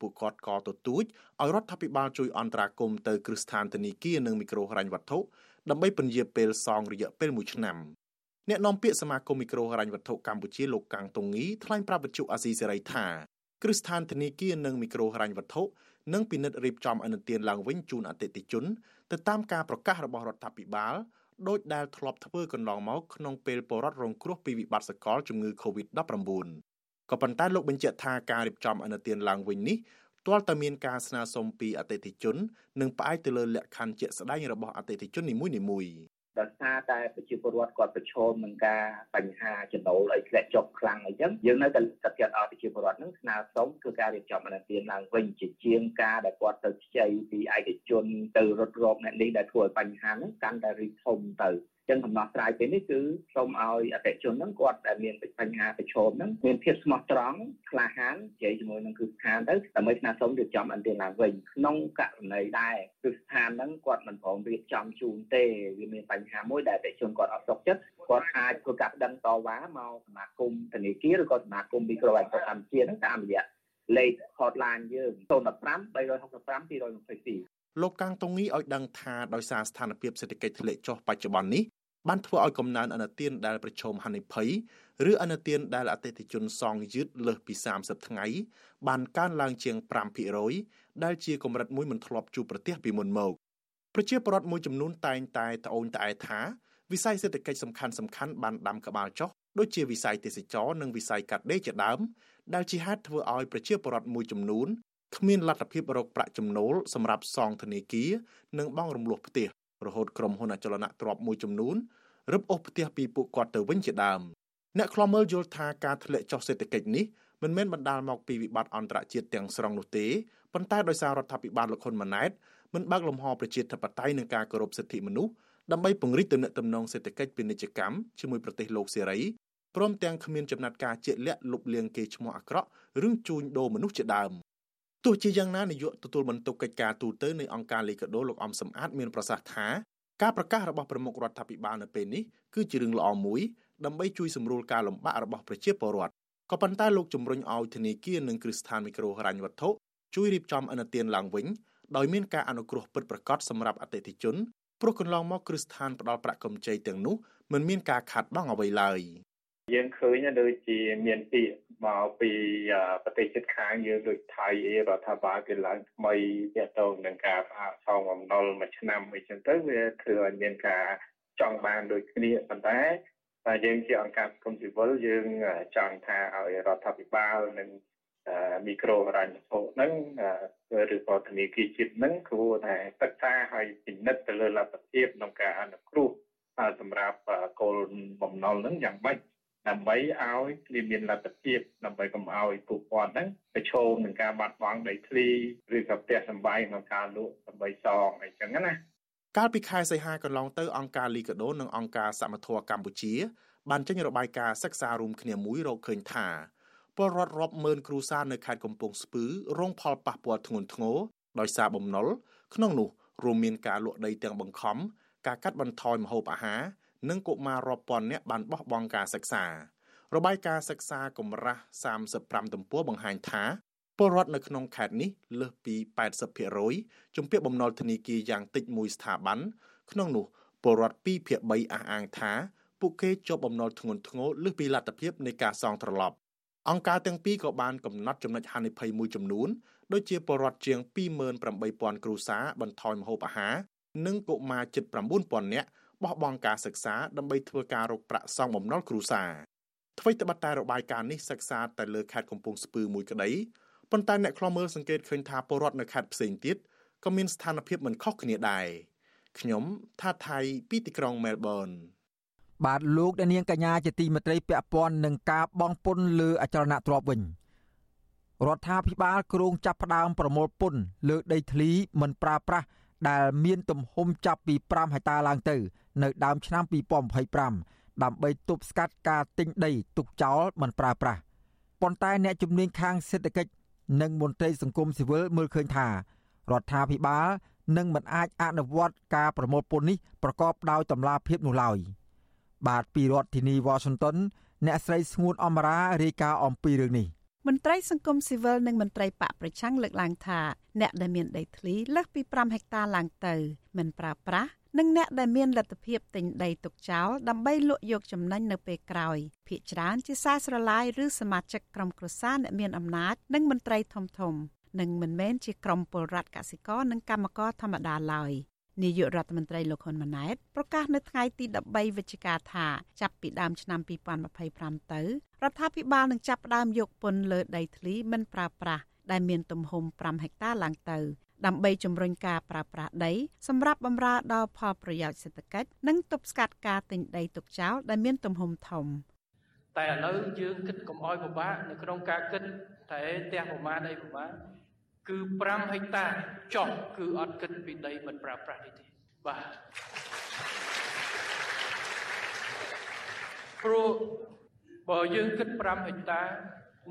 ពួកគាត់ក៏ទទូចឲ្យរដ្ឋាភិបាលជួយអន្តរាគមន៍ទៅគ្រឹះស្ថានធនាគារនិងមីក្រូហិរញ្ញវត្ថុដើម្បីពន្យាពេលសងរយៈពេល1ឆ្នាំ អ្នកនាំពាក្យសមាគមមីក្រូហិរញ្ញវត្ថុកម្ពុជាលោកកាំងតុងងីថ្លែងប្រាប់វិទ្យុអាស៊ីសេរីថាគ្រឹះស្ថានធនាគារនិងមីក្រូហិរញ្ញវត្ថុនឹងពិនិត្យរៀបចំអនុទានឡើងវិញជូនអតិថិជនទៅតាមការប្រកាសរបស់រដ្ឋាភិបាលដោយដែលធ្លាប់ធ្វើកន្លងមកក្នុងពេលពលរដ្ឋរងគ្រោះពីវិបត្តិសកលជំងឺ Covid-19 ក៏ប៉ុន្តែលោកបញ្ជាក់ថាការរៀបចំអនុទានឡើងវិញនេះទាល់តែមានការស្នើសុំពីអតិថិជន និងផ្អែកទៅលើលក្ខខណ្ឌជាក់ស្ដែងរបស់អតិថិជននីមួយៗ ដោយសារតែប្រជាពលរដ្ឋគាត់ប្រឈមនឹងការបញ្ហាចំណូលឲ្យធ្លាក់ចុះខ្លាំងអីចឹងយើងនៅតែចាត់ចិត្តឲ្យប្រជាពលរដ្ឋនឹងស្នើសុំគឺការរៀបចំអនុទានឡើងវិញជាជាងការដែលគាត់ទៅខ្ចីពីឯកជនទៅរត់រកអ្នកនេះដែលធ្វើឲ្យបញ្ហាហ្នឹងកាន់តែរីកធំទៅ ចឹងដំណោះស្រាយពេលនេះគឺសូមឲ្យអតិជនហ្នឹងគាត់ដែលមានបញ្ហាប្រឈមហ្នឹងមានភាពស្មោះត្រង់ក្លាហាននិយាយជាមួយនឹងគ្រឹះស្ថានទៅដើម្បីស្នើសុំរៀបចំអន្តរឡើងវិញក្នុងករណីដែរគ្រឹះស្ថានហ្នឹងគាត់មិនព្រមរៀបចំជូនទេវាមានបញ្ហាមួយដែលអតិជនគាត់អត់សុខចិត្តគាត់អាចធ្វើការប្តឹងតវ៉ាមកសមាគមធនាគារឬក៏សមាគមមីក្រូអន្តរកម្ពុជាហ្នឹងតាមរយៈលេខ hotline យើង015 365 222លោកកាំងតុងងីឲ្យដឹងថាដោយសារស្ថានភាពសេដ្ឋកិច្ចធ្លាក់ចុះបច្ចុប្បន្ននេះ បានធ្វើឲ្យកំណើនអនុទានដែលប្រឈមហានិភ័យឬអនុទានដែលអតិថិជនសងយឺតលើសពី30ថ្ងៃបានកើនឡើងជាង5%ដែលជាកម្រិតមួយមិនធ្លាប់ជួបប្រទះពីមុនមកប្រជាពលរដ្ឋមួយចំនួនតែងតែត្អូញត្អែថាវិស័យសេដ្ឋកិច្ចសំខាន់សំខាន់បានដាំក្បាលចុះដូចជាវិស័យទេសចរនិងវិស័យកាត់ដេរជាដើមដែលជាហេតុធ្វើឲ្យប្រជាពលរដ្ឋមួយចំនួនគ្មានលទ្ធភាពរកប្រាក់ចំណូលសម្រាប់សងធនាគារនិងបង់រំលោះផ្ទះ រហូតក្រុមហ៊ុនអចលនទ្រព្យមួយចំនួនរឹបអូសផ្ទះពីពួកគាត់ទៅវិញជាដើមអ្នកខ្លាំមើលយល់ថាការធ្លាក់ចុះសេដ្ឋកិច្ចនេះមិនមែនបណ្ដាលមកពីវិបត្តិអន្តរជាតិទាំងស្រុងនោះទេប៉ុន្តែដោយសាររដ្ឋាភិបាលលោកហ៊ុនម៉ាណែតមិនបើកលំហប្រជាធិបតេយ្យនិងការគោរពសិទ្ធិមនុស្សដើម្បីពង្រីកទំនាក់ទំនងសេដ្ឋកិច្ចពាណិជ្ជកម្មជាមួយប្រទេសលោកសេរីព្រមទាំងគ្មានចំណាត់ការជាក់លាក់លុបលាងគេឈ្មោះអាក្រក់រឿងជួញដូរមនុស្សជាដើម ទោះជាយ៉ាងណានាយកទទួលបន្ទុកកិច្ចការទូតនៃអង្គការលីកាដូលោកអំសំអាតមានប្រសាសន៍ថាការប្រកាសរបស់ប្រមុខរដ្ឋាភិបាលនៅពេលនេះគឺជារឿងល្អមួយដើម្បីជួយសម្រួលការលំបាករបស់ប្រជាពលរដ្ឋក៏ប៉ុន្តែលោកជំរុញឲ្យធនាគារនិងគ្រឹះស្ថានមីក្រូហិរញ្ញវត្ថុជួយរៀបចំអនុទានឡើងវិញដោយមានការអនុគ្រោះពិតប្រាកដសម្រាប់អតិថិជនព្រោះកន្លងមកគ្រឹះស្ថានផ្ដល់ប្រាក់កម្ចីទាំងនោះមិនមានការខាតបង់អ្វីឡើយ យើងឃើញដូចជាមានពាក្យមកពីប្រទេសជិតខាងយើងដូចថៃអីរដ្ឋាភិបាលគេឡើងថ្មីទាក់ទងនឹងការផ្អាកសងបំណុលមួយឆ្នាំអីចឹងទៅវាធ្វើឲ្យមានការចង់បានដូចគ្នាប៉ុន្តែតែយើងជាអង្គការសង្គមស៊ីវិលយើងចង់ថាឲ្យរដ្ឋាភិបាលនិងមីក្រូហិរញ្ញវត្ថុហ្នឹងឬក៏ធនាគារជាតិហ្នឹងគួរតែសិក្សាឲ្យពិនិត្យទៅលើលទ្ធភាពក្នុងការអនុគ្រោះសម្រាប់គោលបំណុលហ្នឹងយ៉ាងម៉េច ដើម្បីឲ្យវាមានលទ្ធភាពដើម្បីកុំឲ្យពួកគាត់ហ្នឹងប្រឈមនឹងការបាត់បង់ដីធ្លីឬក៏ផ្ទះសម្បែងក្នុងការលក់ដើម្បីសងអីចឹងណាកាលពីខែសីហាកន្លងទៅអង្គការលីកាដូនិងអង្គការសមត្ថៈកម្ពុជាបានចេញរបាយការណ៍សិក្សារួមគ្នាមួយរកឃើញថាពលរដ្ឋរាប់ម៉ឺនគ្រួសារនៅខេត្តកំពង់ស្ពឺរងផលប៉ះពាល់ធ្ងន់ធ្ងរដោយសារបំណុលក្នុងនោះរួមមានការលក់ដីទាំងបង្ខំការកាត់បន្ថយម្ហូបអាហារ និងកុមាររាប់ពាន់នាក់បានបោះបង់ការសិក្សា របាយការណ៍សិក្សាកម្រាស់35ទំព័របង្ហាញថាពលរដ្ឋនៅក្នុងខេត្តនេះលើសពី80%ជំពាក់បំណុលធនាគារយ៉ាងតិចមួយស្ថាប័នក្នុងនោះពលរដ្ឋ2ភាគ3អះអាងថាពួកគេជាប់បំណុលធ្ងន់ធ្ងរលើសពីលទ្ធភាពនៃការសងត្រឡប់អង្គការទាំងពីរក៏បានកំណត់ចំណុចហានិភ័យមួយចំនួនដូចជាពលរដ្ឋជាង28000គ្រួសារបន្ថយម្ហូបអាហារនិងកុមារជិត9000នាក់ បោះបង់ការសិក្សាដើម្បីធ្វើការរកប្រាក់សងបំណុលគ្រួសារថ្មីត្បិតតែរបាយការណ៍នេះសិក្សាតែលើខេត្តកំពង់ស្ពឺមួយក្តីប៉ុន្តែអ្នកខ្លាំមើលសង្កេតឃើញថាពលរដ្ឋនៅខេត្តផ្សេងទៀតក៏មានស្ថានភាពមិនខុសគ្នាដែរខ្ញុំថាថៃពីទីក្រុងមែលប៊នបាទលោកអ្នកនាងកញ្ញាជាទីមេត្រីពាក់ព័ន្ធនឹងការបងពុនលើអចលនទ្រព្យវិញរដ្ឋាភិបាលគ្រោងចាប់ផ្ដើមប្រមូលពន្ធលើដីធ្លីមិនប្រើប្រាស់ដែលមានទំហំចាប់ពី5ហិកតាឡើងទៅ នៅដើមឆ្នាំ2025ដើម្បីទប់ស្កាត់ការទិញដីទុកចោលមិនប្រើប្រាស់ប៉ុន្តែអ្នកជំនាញខាងសេដ្ឋកិច្ចនិងមន្ត្រីសង្គមស៊ីវិលមើលឃើញថារដ្ឋាភិបាលនឹងមិនអាចអនុវត្តការប្រមូលពន្ធនេះប្រកបដោយតម្លាភាពនោះឡើយបាទពីរដ្ឋធានីវ៉ាស៊ីនតោនអ្នកស្រីស្ងួនអមរារាយការណ៍អំពីរឿងនេះ។មន្ត្រីសង្គមស៊ីវិលនិងមន្ត្រីបកប្រឆាំងលើកឡើងថាអ្នកដែលមានដីធ្លីលើសពី5ហិកតាឡើងទៅមិនប្រើប្រាស់ និងអ្នកដែលមានលទ្ធភាពទិញដីទុកចោលដើម្បីលក់យកចំណេញនៅពេលក្រោយភ្នាក់ច្រើនជាសារស្រឡាយឬសមាជិកក្រុមគ្រួសារអ្នកមានអំណាចនិងមន្ត្រីធំធំនិងមិនមែនជាក្រុមពលរដ្ឋកសិករនិងកម្មករធម្មតាឡើយនាយករដ្ឋមន្ត្រីលោកហ៊ុនម៉ាណែតប្រកាសនៅថ្ងៃទី13វិច្ឆិកាថាចាប់ពីដើមឆ្នាំ2025ទៅរដ្ឋាភិបាលនឹងចាប់ផ្ដើមយកពន្ធលើដីធ្លីមិនប្រើប្រាស់ដែលមានទំហំ5ហិកតាឡើងទៅ ដើម្បីជំរុញការប្រើប្រាស់ដីសម្រាប់បម្រើដល់ផលប្រយោជន៍សេដ្ឋកិច្ចនិងទប់ស្កាត់ការទិញដីទុកចោលដែលមានទំហំធំតែឥឡូវយើងគិតកុំអោយពិបាកនៅក្នុងការគិតតែផ្ទះប្រមាណអីប្រមាណគឺ5ហិកតាចុះគឺអត់គិតពីដីមិនប្រើប្រាស់នេះទេបាទព្រោះបើយើងគិត5ហិកតា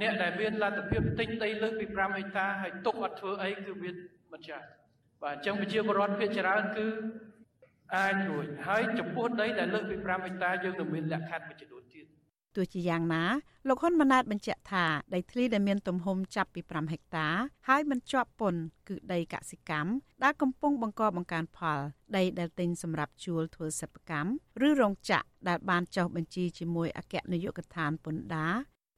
អ្នកដែលមានលទ្ធភាពទិញដីលើសពី5ហិកតាហើយទុកអត់ធ្វើអីគឺវា មិនចាស់បាទអញ្ចឹងប្រជាពលរដ្ឋភាគច្រើនគឺអាចរួចហើយចំពោះដីដែលលើសពី5ហិកតាយើងនឹងមានលក្ខខណ្ឌមួយចំនួនទៀតទោះជាយ៉ាងណាលោកហ៊ុនម៉ាណែតបញ្ជាក់ថាដីធ្លីដែលមានទំហំចាប់ពី5ហិកតា ហើយមិនជាប់ពន្ធគឺដីកសិកម្មដែលកំពុងបង្កបង្កើនផល ដីដែលទិញសម្រាប់ជួលធ្វើសិប្បកម្មឬរោងចក្រដែលបានចុះបញ្ជីជាមួយអគ្គនាយកដ្ឋានពន្ធដារ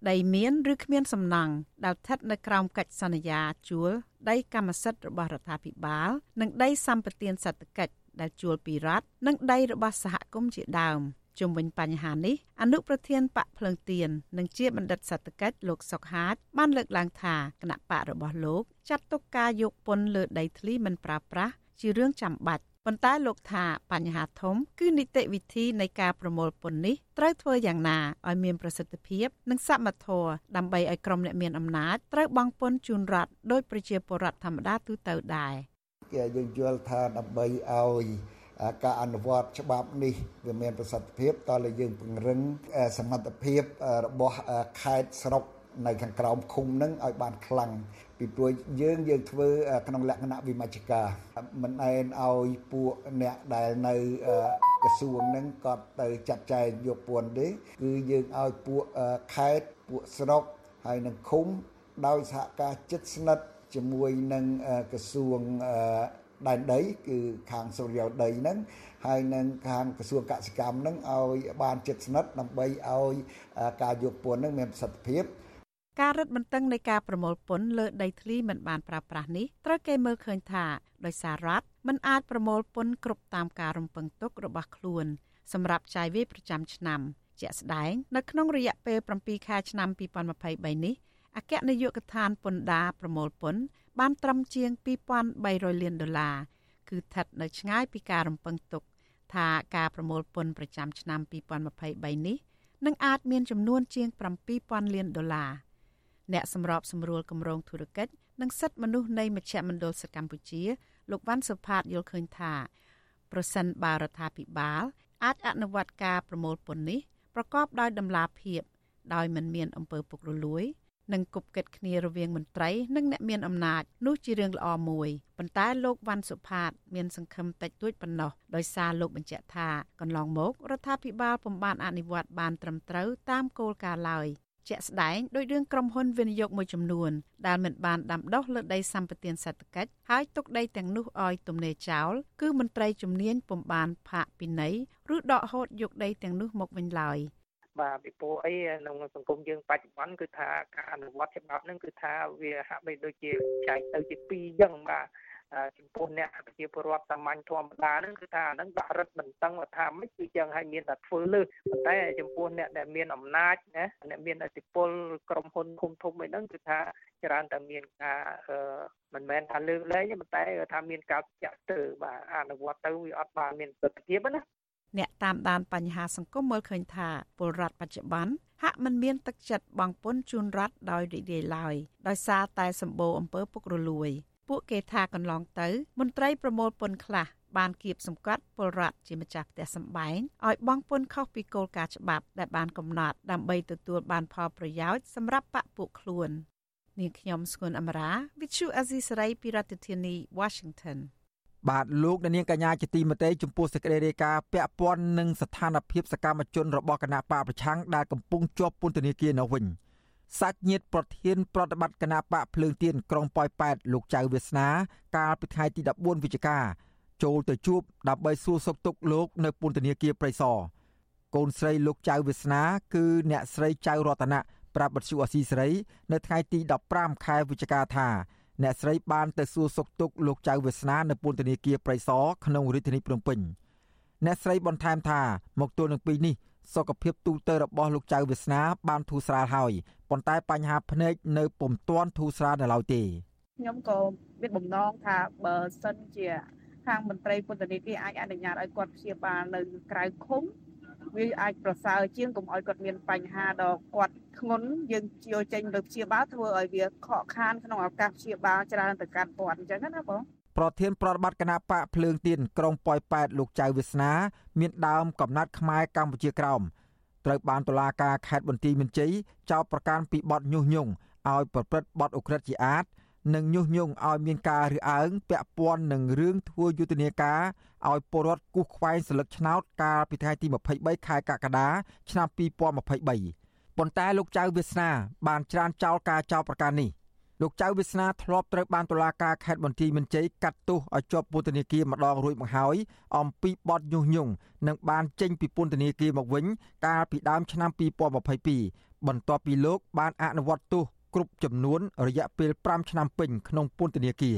ដីមានឬគ្មានសំណង់ដែលស្ថិតនៅក្រោមកិច្ចសន្យាជួលដីកម្មសិទ្ធិរបស់រដ្ឋាភិបាល និងដីសម្បត្តិសេដ្ឋកិច្ចដែលជួលពីរដ្ឋនិងដីរបស់សហគមន៍ជាដើម។ជុំវិញបញ្ហានេះអនុប្រធានបកភ្លើងទៀននិងជាបណ្ឌិតសេដ្ឋកិច្ចលោកសុកហាតបានលើកឡើងថាគណៈបករបស់លោកចាត់ទុកការយកពន្ធលើដីធ្លីមិនប្រើប្រាស់ជារឿងចាំបាច់ ប៉ុន្តែលោកថាបញ្ហាធំ គឺនីតិវិធីនៃការប្រមូលពន្ធនេះត្រូវធ្វើយ៉ាងណាឲ្យមានប្រសិទ្ធភាពនិងសមត្ថភាពដើម្បីឲ្យក្រុមអ្នកមានអំណាចត្រូវបង់ពន្ធជូនរដ្ឋដោយប្រជាពលរដ្ឋធម្មតាទូទៅដែរយើងយល់ថាដើម្បីឲ្យការអនុវត្តច្បាប់នេះវាមានប្រសិទ្ធភាពតើលើយើងពង្រឹងសមត្ថភាពរបស់ខេត្តស្រុកនៅខាងក្រោមឃុំនឹងឲ្យបានខ្លាំង ពីព្រោះយើងយើងធ្វើក្នុងលក្ខណៈវិមជ្ឈការមិនឯនឲ្យពួកអ្នកដែលនៅក្រសួងនឹងគាត់ទៅចាត់ចែងយកពន្ធទេគឺយើងឲ្យពួកខេត្តពួកស្រុកហើយនឹងឃុំដោយសហការជិតស្និទ្ធជាមួយនឹងក្រសួងដែនដីគឺខាងសុរិយោដីហ្នឹងហើយនឹងខាងក្រសួងកសិកម្មហ្នឹងឲ្យបានចិត្តស្និទ្ធដើម្បីឲ្យការយកពន្ធហ្នឹងមានប្រសិទ្ធភាព ការរឹតបន្តឹងនៃការប្រមូលពន្ធលើដីធ្លីមិនបានប្រើប្រាស់នេះត្រូវគេមើលឃើញថាដោយសាររដ្ឋមិនអាចប្រមូលពន្ធគ្រប់តាមការរំពឹងទុករបស់ខ្លួន សម្រាប់ចាយវាយប្រចាំឆ្នាំជាក់ស្ដែងនៅក្នុងរយៈពេល7ខែឆ្នាំ2023នេះអគ្គនាយកដ្ឋានពន្ធដារប្រមូលពន្ធបានត្រឹមជាង2300លានដុល្លារគឺស្ថិតនៅឆ្ងាយពីការរំពឹងទុក ថាការប្រមូលពន្ធប្រចាំឆ្នាំ2023នេះនឹងអាចមានចំនួនជាង7000លានដុល្លារ អ្នកសម្របសម្រួលគម្រោងធុរកិច្ចនិងសិទ្ធិមនុស្សនៃមជ្ឈមណ្ឌលសិទ្ធិកម្ពុជាលោកវ៉ាន់សុផាតយល់ឃើញថាប្រសិនបើរដ្ឋាភិបាល អាចអនុវត្តការប្រមូលពន្ធនេះប្រកបដោយតម្លាភាពដោយមិនមានអំពើពុករលួយនិងគប់កិតគ្នារវាងមន្ត្រីនិងអ្នកមានអំណាចនោះជារឿងល្អមួយប៉ុន្តែលោកវ៉ាន់សុផាត មានសង្ឃឹមតិចតួចប៉ុណ្ណោះដោយសារលោកបញ្ជាក់ថាកន្លងមករដ្ឋាភិបាលពុំបានអនុវត្តបានត្រឹមត្រូវតាមគោលការណ៍ឡើយ ជាក់ស្ដែងដោយរឿងក្រុមហ៊ុនវិនិយោគមួយចំនួនដែលមិនបានដាំដុះលើដីសម្បត្តិសេដ្ឋកិច្ចហើយទុកដីទាំងនោះឲ្យទំនេរចោលគឺមន្ត្រីជំនាញពុំបានផាកពិន័យឬដកហូតយកដីទាំងនោះមកវិញឡើយ។បាទពីព្រោះអីក្នុងសង្គមយើងបច្ចុប្បន្នគឺថាការអនុវត្តច្បាប់ហ្នឹងគឺថាវាហាក់បីដូចជាចែកទៅជាពីរអញ្ចឹងបាទ ចំពោះអ្នកប្រជាពលរដ្ឋសាមញ្ញធម្មតាហ្នឹងគឺថាអាហ្នឹងដាក់រឹតបន្តឹងថាមិនគឺចឹងឲ្យមានតែធ្វើលើប៉ុន្តែចំពោះអ្នកដែលមានអំណាចណាអ្នកមានឥទ្ធិពលក្រុមហ៊ុនធំធំអីហ្នឹងគឺថាច្រើនតែមានការមិនមែនថាលើកលែងទេប៉ុន្តែថាមានការចាក់ទៅបាទអនុវត្តទៅវាអត់បានមានប្រសិទ្ធភាពណាអ្នកតាមដានបញ្ហាសង្គមមើលឃើញថាពលរដ្ឋបច្ចុប្បន្នហាក់មិនមានទឹកចិត្តបង់ពន្ធជូនរដ្ឋដោយរីករាយឡើយដោយសារតែសម្បូរអំពើពុករលួយ ពួកគេថាកន្លងទៅ មន្ត្រីប្រមូលពន្ធខ្លះបានគៀបសង្កត់ពលរដ្ឋជាម្ចាស់ផ្ទះសម្បែងឲ្យបង់ពន្ធខុសពីគោលការណ៍ច្បាប់ដែលបានកំណត់ដើម្បីទទួលបានផលប្រយោជន៍សម្រាប់បកពួកខ្លួននាងខ្ញុំស្គុនអមរា Vithu Azisari ពីរដ្ឋធានី Washington បាទលោកនាងកញ្ញាជាទីមេត្រីចំពោះសេចក្តីរាយការណ៍ពាក់ព័ន្ធនឹងស្ថានភាពសកម្មជនរបស់គណៈបកប្រឆាំងដែលកំពុងជាប់ពន្ធនាគារនៅវិញ សាច់ញាតិប្រធានប្រតិបត្តិគណៈបកភ្លើងទៀនក្រុងប៉ោយប៉ែតលោកចៅវាសនា កាលពីថ្ងៃទី14វិច្ឆិកាចូលទៅជួបដើម្បីសួរសុខទុក្ខលោកនៅពន្ធនាគារព្រៃសរកូនស្រីលោកចៅវាសនា គឺអ្នកស្រីចៅរតនៈប្រាប់បទសុអសីសេរី នៅថ្ងៃទី15ខែវិច្ឆិកាថាអ្នកស្រីបានទៅសួរសុខទុក្ខលោកចៅវាសនានៅពន្ធនាគារព្រៃសរក្នុងរាជធានីភ្នំពេញអ្នកស្រីបន្ថែមថាមកទល់នឹងពេលនេះ សុខភាពទូទៅរបស់លោកចៅវាសនាបានធូរស្រាលហើយប៉ុន្តែបញ្ហាភ្នែកនៅពុំទាន់ធូរស្រាលនៅឡើយទេខ្ញុំក៏មានបំណងថាបើសិនជាខាងមន្ត្រីពន្ធនាគារអាចអនុញ្ញាតឲ្យគាត់ព្យាបាលនៅក្រៅឃុំវាអាចប្រសើរជាងកុំឲ្យគាត់មានបញ្ហាដល់គាត់ធ្ងន់យើងជាចេញទៅព្យាបាលធ្វើឲ្យវាខកខានក្នុងឱកាសព្យាបាលច្រើនទៅកាន់គាត់អញ្ចឹងណាបង ប្រធានប្រតិបត្តិគណៈបកភ្លើងទៀនក្រុងប៉ោយប៉ែតលោកចៅវាសនា មានដើមកំណត់ខ្មែរកម្ពុជាក្រោមត្រូវបានតុលាការខេត្តបន្ទាយមានជ័យចោទប្រកាន់ពីបទញុះញង់ឲ្យប្រព្រឹត្តបទឧក្រិដ្ឋជាអាតនិងញុះញង់ឲ្យមានការរើសអើងពាក់ព័ន្ធនឹងរឿងធ្វើយុទ្ធនាការឲ្យពលរដ្ឋគូសខ្វែងស្លឹកឆ្នោតកាលពីថ្ងៃទី23ខែកក្កដាឆ្នាំ2023ប៉ុន្តែលោកចៅវាសនាបានច្រានចោលការចោទប្រកាន់នេះ លោកចៅវាសនាធ្លាប់ត្រូវបានតុលាការខេត្តបន្ទាយមានជ័យកាត់ទោសឲ្យជាប់ពន្ធនាគារម្ដងរួចមកហើយអំពីបទញុះញង់និងបានចេញពីពន្ធនាគារមកវិញកាលពីដើមឆ្នាំ2022បន្ទាប់ពីលោកបានអនុវត្តទោសគ្រប់ចំនួនរយៈពេល5ឆ្នាំពេញក្នុងពន្ធនាគារ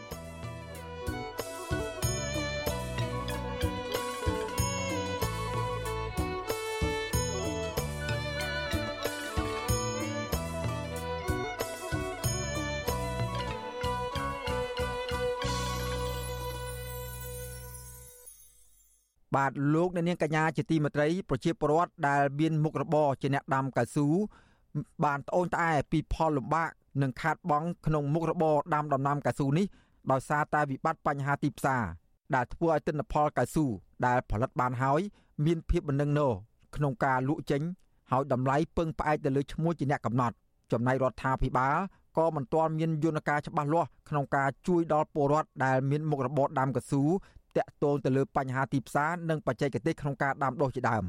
បាទលោកអ្នកនាងកញ្ញាជាទីមេត្រីប្រជាពលរដ្ឋដែលមានមុខរបរជាអ្នកដាំកៅស៊ូបានត្អូញត្អែពីផលលំបាកនិងខាតបង់ក្នុងមុខរបរដាំដំណាំកៅស៊ូនេះដោយសារតែវិបត្តិបញ្ហាទីផ្សារដែលធ្វើឲ្យទិន្នផលកៅស៊ូដែលផលិតបានហើយមានភាពមិននឹងណក្នុងការលក់ចេញហើយតម្លៃពឹងផ្អែកទៅលើឈ្មោះជាអ្នកកំណត់ចំណែករដ្ឋាភិបាលក៏មិនទាន់មានយន្តការច្បាស់លាស់ក្នុងការជួយដល់ពលរដ្ឋដែលមានមុខរបរដាំកស៊ូ តាក់ទងទៅលើបញ្ហាទីផ្សារនិងបច្ចេកទេសក្នុងការដាំដុះជាដើម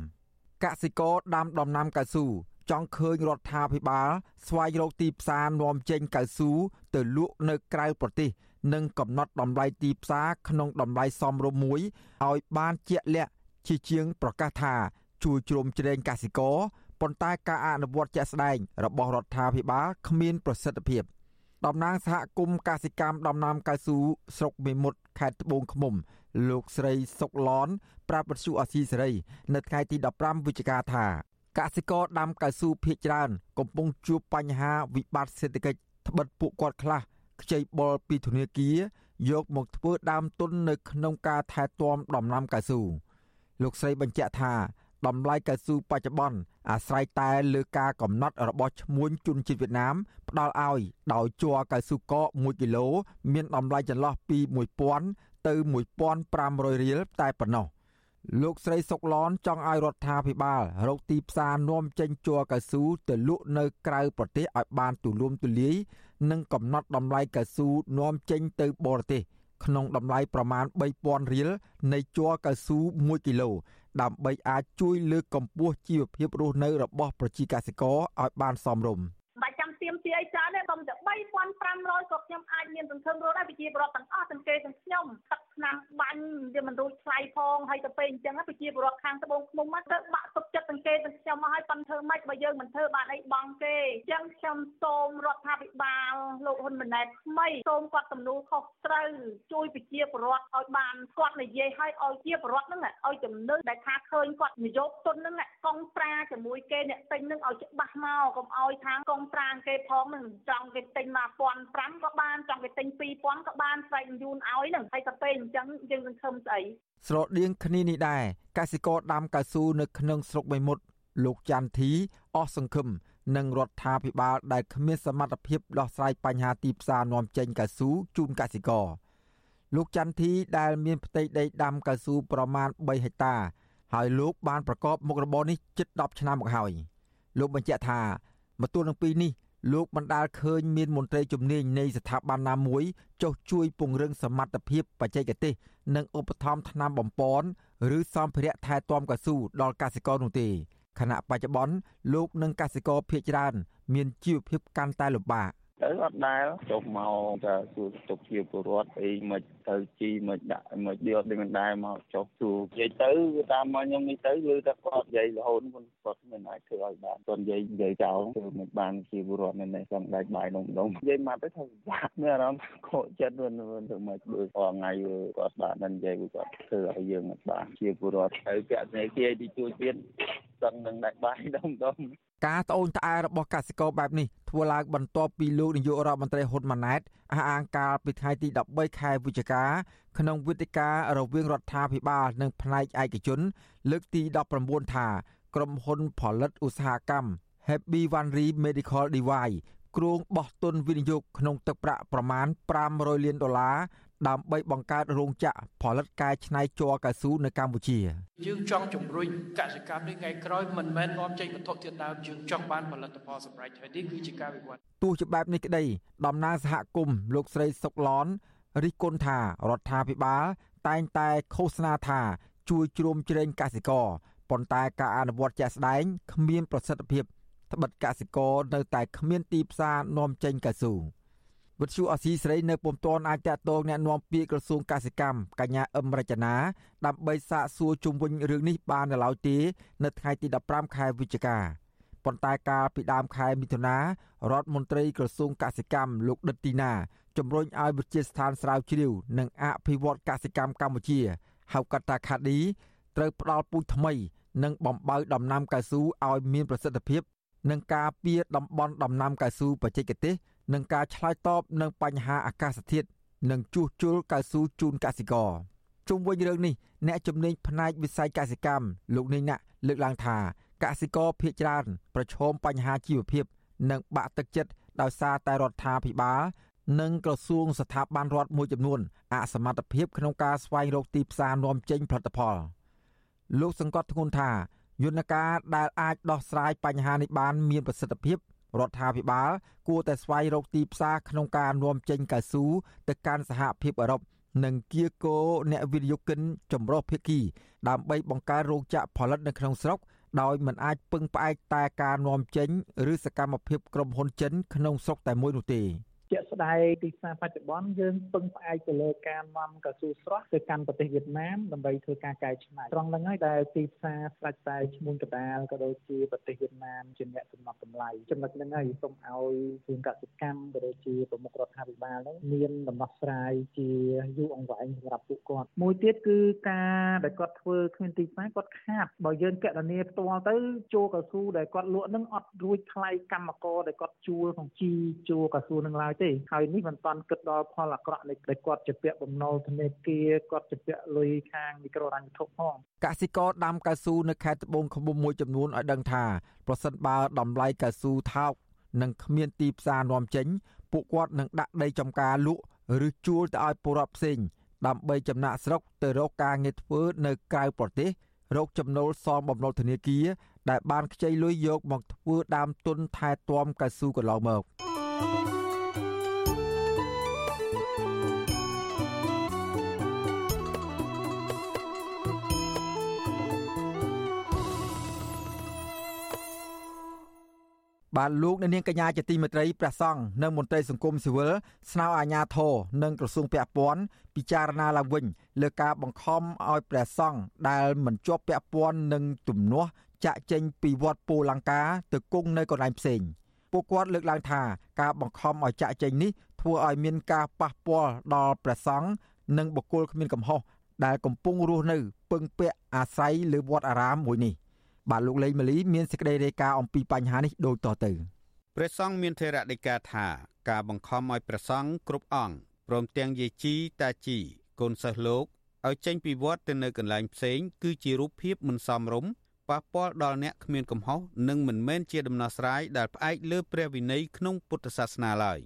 កសិករដាំដំណាំកៅស៊ូចង់ឃើញរដ្ឋាភិបាល ស្វែងរកទីផ្សារនាំចេញកៅស៊ូទៅលក់នៅក្រៅប្រទេស និងកំណត់តម្លៃទីផ្សារក្នុងតម្លៃសមរម្យមួយឲ្យបានជាក់លាក់ជាជាងប្រកាសថាជួយជ្រោមជ្រែងកសិករប៉ុន្តែការអនុវត្តជាក់ស្ដែងរបស់រដ្ឋាភិបាលគ្មានប្រសិទ្ធភាពតំណាងសហគមន៍កសិកម្មដំណាំកៅស៊ូស្រុកមេមត់ខេត្តត្បូងឃ្មុំ លោកស្រីសុកឡនប្រាប់វិទ្យុអសីសេរី នៅថ្ងៃទី15វិច្ឆិកាថាកសិករដាំកៅស៊ូភ ieck ច្រើន កំពុងជួបបញ្ហាវិបត្តិសេដ្ឋកិច្ចត្បិតពួកគាត់ខ្លះខ្ចីបុលពីធនាគារយកមកធ្វើដើមទុននៅក្នុងការថែទាំដំណាំកៅស៊ូលោកស្រីបញ្ជាក់ថាតម្លៃកៅស៊ូបច្ចុប្បន្នអាស្រ័យតែលើការកំណត់របស់ឈ្មួញជនជាតិវៀតណាមផ្ដល់ឲ្យដោយជ័រកៅស៊ូកក1គីឡូមានតម្លៃចន្លោះពី1000 ទៅ1500រៀលតែប៉ុណ្ណោះលោកស្រីសុកឡនចង់ឲ្យរដ្ឋាភិបាលរកទីផ្សារនាំចេញជ័រកៅស៊ូទៅលក់នៅក្រៅប្រទេសឲ្យបានទូលំទូលាយនិងកំណត់តម្លៃកៅស៊ូនាំចេញទៅបរទេសក្នុងតម្លៃប្រមាណ3000រៀលនៃជ័រកៅស៊ូ1គីឡូដើម្បីអាចជួយលើកកម្ពស់ជីវភាពរស់នៅរបស់ប្រជាកសិករឲ្យបានសមរម្យបាច់ចាំទៀមទាអីច្រើនទេកុំតែ 3500ក៏ខ្ញុំអាចមានសង្ឃឹមរស់ដែរប្រជាពលរដ្ឋទាំងអស់ទាំងគេទាំងខ្ញុំទឹកឆ្នាំបាញ់វាមិនរួចថ្លៃផងហើយទៅពេលអញ្ចឹងប្រជាពលរដ្ឋខាងត្បូងឃ្មុំទៅបាក់ទុកចិត្តទាំងគេទាំងខ្ញុំមកឲ្យប៉ុនធ្វើម៉េចបើយើងមិនធ្វើបានអីបងគេអញ្ចឹងខ្ញុំសូមរដ្ឋាភិបាលលោកហ៊ុនម៉ាណែតថ្មីសូមគាត់ទំនួលខុសត្រូវជួយប្រជាពលរដ្ឋឲ្យបានគាត់និយាយឲ្យឲ្យជាពលរដ្ឋហ្នឹងឲ្យចំណឺដែលថាឃើញគាត់នយោបាយទុនហ្នឹងកងប្រាជាមួយគេអ្នកទិញហ្នឹងឲ្យច្បាស់មកកុំឲ្យខាងកងប្រាគេផងហ្នឹងចង់គេទិញមក1500ក៏បានចង់គេទិញ2000ក៏បានស្វែងយូនឲ្យហ្នឹងហើយទៅពេលអញ្ចឹងយើងសង្ឃឹមស្អីស្រដៀងគ្នានេះដែរកសិករដាំកៅស៊ូនៅក្នុងស្រុកបៃមុតលោកច័ន្ទធីអស់សង្ឃឹមនឹងរដ្ឋាភិបាលដែលគ្មានសមត្ថភាពដោះស្រាយបញ្ហាទីផ្សារនាំចេញកៅស៊ូជូនកសិករលោកច័ន្ទធីដែលមានផ្ទៃដីដាំកៅស៊ូប្រមាណ3ហិកតា ហើយលោកបានប្រកបមុខរបរនេះជិត10ឆ្នាំមកហើយលោកបញ្ជាក់ថាមកទល់នឹងពេលនេះ លោកបណ្ដាលឃើញមានមន្ត្រីជំនាញនៃស្ថាប័នណាមួយចុះជួយពង្រឹងសមត្ថភាពបច្ចេកទេស និងឧបត្ថម្ភថ្នាំបំពន់ឬសម្ភារៈថែទាំកស៊ូដល់កសិករនោះទេខណៈបច្ចុប្បន្នលោកនិងកសិករភ ieck ច្រើនមានជីវភាពកាន់តែលំបាក ទៅអត់ដែលចុះមកតែសួរទុកជាពលរដ្ឋអីមិនទៅជីមិនដាក់មិនដៀបដូចមិនដែរមកចុះសួរនិយាយទៅតាមមកខ្ញុំនេះទៅគឺតែគាត់និយាយរហូតគាត់មិនអាចធ្វើឲ្យបានគាត់និយាយនិយាយចោលគឺមិនបានជាពលរដ្ឋនៅនេះសំដែងបាយនំដងនិយាយមកទៅថាបាក់មានអារម្មណ៍ខកចិត្តវិញទៅមកដូចអងថ្ងៃគាត់បាននិយាយគាត់ធ្វើឲ្យយើងមិនបានជាពលរដ្ឋទៅពាក់នេះគេទីជួយទៀត សឹងនឹងដែរបាយដុំដុំការត្អូញត្អែរបស់កសិករបែបនេះធ្វើឡើងបន្ទាប់ពីលោកនាយករដ្ឋមន្ត្រីហ៊ុនម៉ាណែតអះអាងកាលពីថ្ងៃទី13ខែវិច្ឆិកាក្នុងវេទិការវាងរដ្ឋាភិបាលនិងផ្នែកឯកជន លើកទី19ថាក្រុមហ៊ុនផលិតឧស្សាហកម្ម Happy Vanry Medical Device គ្រោងបោះទុនវិនិយោគក្នុងទឹកប្រាក់ប្រមាណ500លានដុល្លារ ដើម្បីបង្កើតរោងចក្រផលិតកែច្នៃជ័រកៅស៊ូនៅកម្ពុជាយើងចង់ជំរុញកសិកម្មនេះថ្ងៃក្រោយមិនមែននាំចេញវត្ថុធាតុដើមយើងចង់បានផលិតផលសម្រេចហើយនេះគឺជាការវិវត្តទោះជាបែបនេះក្តីតំណាងសហគមន៍លោកស្រីសុកឡនរិះគន់ថារដ្ឋាភិបាលតែងតែឃោសនាថាជួយជ្រោមជ្រែងកសិករប៉ុន្តែការអនុវត្តជាក់ស្ដែងគ្មានប្រសិទ្ធភាពត្បិតកសិករនៅតែគ្មានទីផ្សារនាំចេញកៅស៊ូ វិទ្យុអស៊ីសេរីនៅពុំទាន់អាចតាក់ទងแนะនាំពាក្យក្រសួងកសិកម្មកញ្ញាអឹមរចនាដើម្បីសាកសួរជុំវិញរឿងនេះបាននៅឡើយទេនៅថ្ងៃទី15ខែវិច្ឆិកាប៉ុន្តែកាលពីដើមខែមិថុនារដ្ឋមន្ត្រីក្រសួងកសិកម្មលោកដិតទីណាជំរុញឲ្យវិទ្យាស្ថានស្រាវជ្រាវនិងអភិវឌ្ឍកសិកម្មកម្ពុជាហៅកាត់ថាខាឌីត្រូវផ្ដល់ពូជថ្មី និងបំបើដំណាំកៅស៊ូឲ្យមានប្រសិទ្ធភាពនិងការពារតំបន់ដំណាំកៅស៊ូបច្ចេកទេស នឹងការឆ្លើយតបនឹងបញ្ហាអាកាសធាតុនិងជួសជុលកៅស៊ូជូនកសិករជុំវិញរឿងនេះអ្នកជំនាញផ្នែកវិស័យកសិកម្មលោកនេះណាក់លើកឡើងថាកសិករភ ieck ច្រើនប្រឈមបញ្ហាជីវភាព និងបាក់ទឹកចិត្តដោយសារតែរដ្ឋាភិបាលនិងក្រសួងស្ថាប័នរដ្ឋមួយចំនួនអសមត្ថភាពក្នុងការស្វែងរកទីផ្សារនាំចេញផលិតផលលោកសង្កត់ធ្ងន់ថាយន្តការដែលអាចដោះស្រាយបញ្ហានេះបានមានប្រសិទ្ធភាព រដ្ឋាភិបាលគួរតែស្វែងរកទីផ្សារក្នុងការនាំចេញកៅស៊ូទៅកាន់សហភាពអឺរ៉ុបនិងគៀកោអ្នកវិនិយោគិនចម្រុះភាគី ដើម្បីបង្កើនរោងចក្រផលិតនៅក្នុងស្រុកដោយមិនអាចពឹងផ្អែកតែការនាំចេញ ឬសកម្មភាពក្រុមហ៊ុនចិនក្នុងស្រុកតែមួយនោះទេ។ ជាក់ស្ដែងទីផ្សារបច្ចុប្បន្នយើងពឹងផ្អែកទៅលើការនាំកៅស៊ូស្រស់ទៅកាន់ប្រទេសវៀតណាមដើម្បីធ្វើការកែច្នៃត្រង់ហ្នឹងហើយដែលទីផ្សារស្រាច់តែឈ្មោះកដាលក៏ដូចជាប្រទេសវៀតណាមជាអ្នកកំណត់តម្លៃចំណុចហ្នឹងហើយសូមឲ្យជាងកសិកម្មក៏ដូចជាប្រមុខរដ្ឋាភិបាលហ្នឹងមានដំណោះស្រាយជាយូរអង្វែងសម្រាប់ពួកគាត់មួយទៀតគឺការដែលគាត់ធ្វើគ្មានទីផ្សារគាត់ខាតបើយើងកណនាផ្ទាល់ទៅជួកៅស៊ូដែលគាត់លក់ហ្នឹងអត់រួចថ្លៃកម្មករដែលគាត់ជួលក្នុងជីជួកៅស៊ូហ្នឹងឡើយទេហើយនេះមិនតាន់គិតដល់ផលអាក្រក់នៃដែលគាត់ជាពាក់បំណុលធនាគារគាត់ជាពាក់លុយខាងមីក្រូហិរញ្ញវត្ថុផងកសិករដាំកៅស៊ូនៅខេត្តត្បូងឃ្មុំមួយចំនួនឲ្យដឹងថាប្រសិនបើតម្លៃកៅស៊ូថោកនិងគ្មានទីផ្សារនាំចេញពួកគាត់នឹងដាក់ដីចំការលក់ឬជួលទៅឲ្យពលរដ្ឋផ្សេងដើម្បីចំណាក់ស្រុកទៅរកការងារធ្វើនៅក្រៅប្រទេសរកចំណូលសងបំណុលធនាគារដែលបានខ្ចីលុយយកមកធ្វើដើមទុនថែទាំកៅស៊ូកន្លងមក បាទលោកអ្នកនាងកញ្ញាជាទីមេត្រីព្រះសង្ឃនិងមន្ត្រីសង្គមស៊ីវិលស្នើអាជ្ញាធរនិងក្រសួងពាក់ព័ន្ធពិចារណាឡើងវិញលើការបង្ខំឲ្យព្រះសង្ឃដែលមិនជាប់ពាក់ព័ន្ធនឹងទំនាស់ចាក់ចេញពីវត្តពូលង្កាទៅគង់នៅកន្លែងផ្សេងពួកគាត់លើកឡើងថាការបង្ខំឲ្យចាក់ចេញនេះធ្វើឲ្យមានការប៉ះពាល់ដល់ព្រះសង្ឃនិងបុគ្គលគ្មានកំហុសដែលកំពុងរស់នៅពឹងពាក់អាស្រ័យលើវត្តអារាមមួយនេះ បាទលោកលេងម៉ាលីមានសេចក្តីរាយការណ៍អំពីបញ្ហានេះដូចតទៅព្រះសង្ឃមានថេរដីកាថាការបង្ខំឲ្យព្រះសង្ឃគ្រប់អង្គព្រមទាំងយាយជីតាជីកូនសិស្សលោកឲ្យចេញពីវត្តទៅនៅកន្លែងផ្សេង គឺជារូបភាពមិនសមរម្យប៉ះពាល់ដល់អ្នកគ្មានកំហុសនិងមិនមែនជាដំណោះស្រាយដែលផ្អែកលើព្រះវិន័យក្នុងពុទ្ធសាសនាឡើយ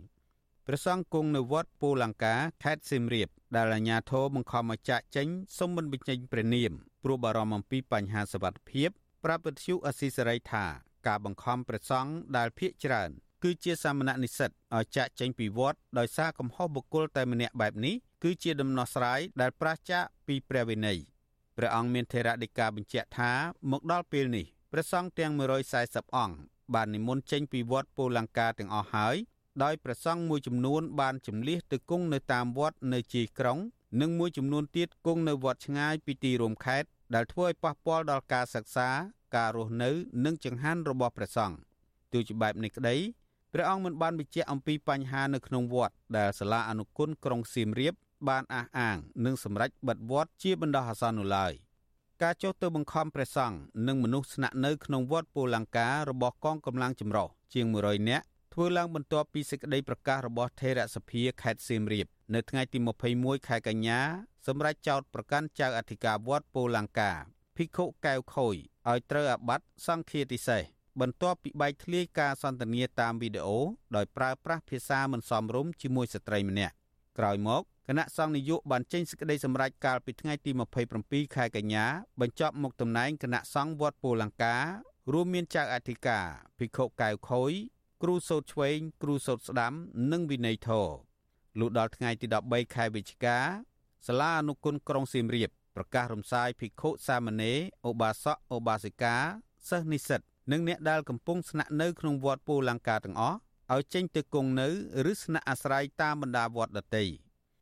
ព្រះសង្ឃគង់នៅវត្តពូលង្កាខេត្តសៀមរាបដែលអាជ្ញាធរបង្ខំឲ្យចាក់ចេញសុំមិនបញ្ចេញព្រះនាមព្រោះបារម្ភអំពីបញ្ហាសុវត្ថិភាព ប្រាប់វិទ្យុអស៊ីសេរីថាការបង្ខំព្រះសង្ឃដែលភៀកច្រើន គឺជាសាមណនិស្សិតឲ្យចាក់ចេញពីវត្តដោយសារកំហុសបុគ្គលតែម្នាក់បែបនេះគឺជាដំណោះស្រាយដែលប្រឆាចពីព្រះវិន័យព្រះអង្គមានថេរដីកាបញ្ជាក់ថាមកដល់ពេលនេះព្រះសង្ឃទាំង140អង្គបាននិមន្តចេញពីវត្តពូលង្កាទាំងអស់ហើយដោយព្រះសង្ឃមួយចំនួនបានជំលះទៅគង់នៅតាមវត្តនៅជាយក្រុង និងមួយចំនួនទៀតគង់នៅវត្តឆ្ងាយពីទីរួមខេត្ត ដែលធ្វើឲ្យប៉ះពាល់ដល់ការសិក្សាការរស់នៅ និងចង្ហាន់របស់ព្រះសង្ឃទោះជាបែបនេះក្តីព្រះអង្គមិនបានបញ្ជាក់អំពីបញ្ហានៅក្នុងវត្តដែលសាលាអនុគុណក្រុងសៀមរាបបានអះអាង និងសម្រេចបិទវត្តជាបណ្ដោះអាសន្ននោះឡើយការចុះទៅបង្ខំព្រះសង្ឃនិងមនុស្សស្នាក់នៅក្នុងវត្តពូលង្ការបស់កងកម្លាំងចម្រុះជាង100នាក់ធ្វើឡើងបន្ទាប់ពីសេចក្តីប្រកាសរបស់ថេរសភាខេត្តសៀមរាប នៅថ្ងៃទី21ខែកញ្ញា សម្រាប់ចោតប្រកាន់ចៅអធិការវត្តពូលង្កាភិក្ខុកែវខូយឲ្យត្រូវអាបត្តិសង្ឃាទិសេសបន្ទាប់ពីបែកធ្លាយការសន្ទនាតាមវីដេអូដោយប្រើប្រាស់ភាសាមិនសមរម្យជាមួយស្ត្រីម្នាក់ក្រោយមកគណៈសង្ឃនយោបាយបានចេញសេចក្តីសម្រេចកាលពីថ្ងៃទី27ខែកញ្ញាបញ្ចប់មុខតំណែងគណៈសង្ឃវត្តពូលង្ការួមមានចៅអធិការភិក្ខុកែវខូយគ្រូសោតឆ្វេងគ្រូសោតស្ដាំ និងវិន័យធរលុះដល់ថ្ងៃទី13ខែវិច្ឆិកា សាលាអនុគុណក្រុងសៀមរាបប្រកាសរំសាយភិក្ខុសាមណេរឧបាសកឧបាសិកាសិស្សនិស្សិតនិងអ្នកដែលកំពុងស្នាក់នៅក្នុងវត្តពូលង្កាទាំងអស់ឲ្យចេញទៅគង់នៅឬស្នាក់អាស្រ័យតាមបណ្ដាវត្តដទៃ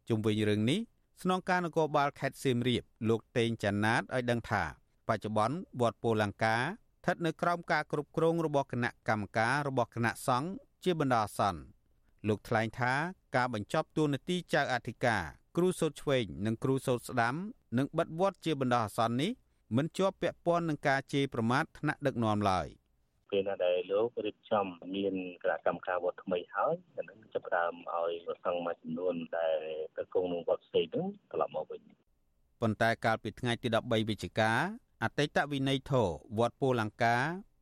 ជុំវិញរឿងនេះស្នងការនគរបាលខេត្តសៀមរាបលោកតេងចាណាតឲ្យដឹងថា បច្ចុប្បន្នវត្តពូលង្កាស្ថិតនៅក្រោមការគ្រប់គ្រងរបស់គណៈកម្មការរបស់គណៈសង្ឃជាបណ្ដោះអាសន្នលោកថ្លែងថាការបញ្ចប់តួនាទីចៅអធិការ គ្រូសូត្រឆ្វេងនិងគ្រូសូត្រស្ដាំនិងបិទវត្តជាបណ្ដោះអាសន្ននេះមិនជាប់ពាក់ព័ន្ធនឹងការជេរប្រមាថថ្នាក់ដឹកនាំឡើយពេលណាដែលលោករៀបចំមានគណៈកម្មការវត្តថ្មីហើយអានឹងចាប់ផ្ដើមឲ្យប្រសង់មួយចំនួនដែលទៅគង់ក្នុងវត្តផ្សេងនោះត្រឡប់មកវិញប៉ុន្តែកាលពីថ្ងៃទី13វិច្ឆិកាអតីតវិន័យធរវត្តពូលង្កា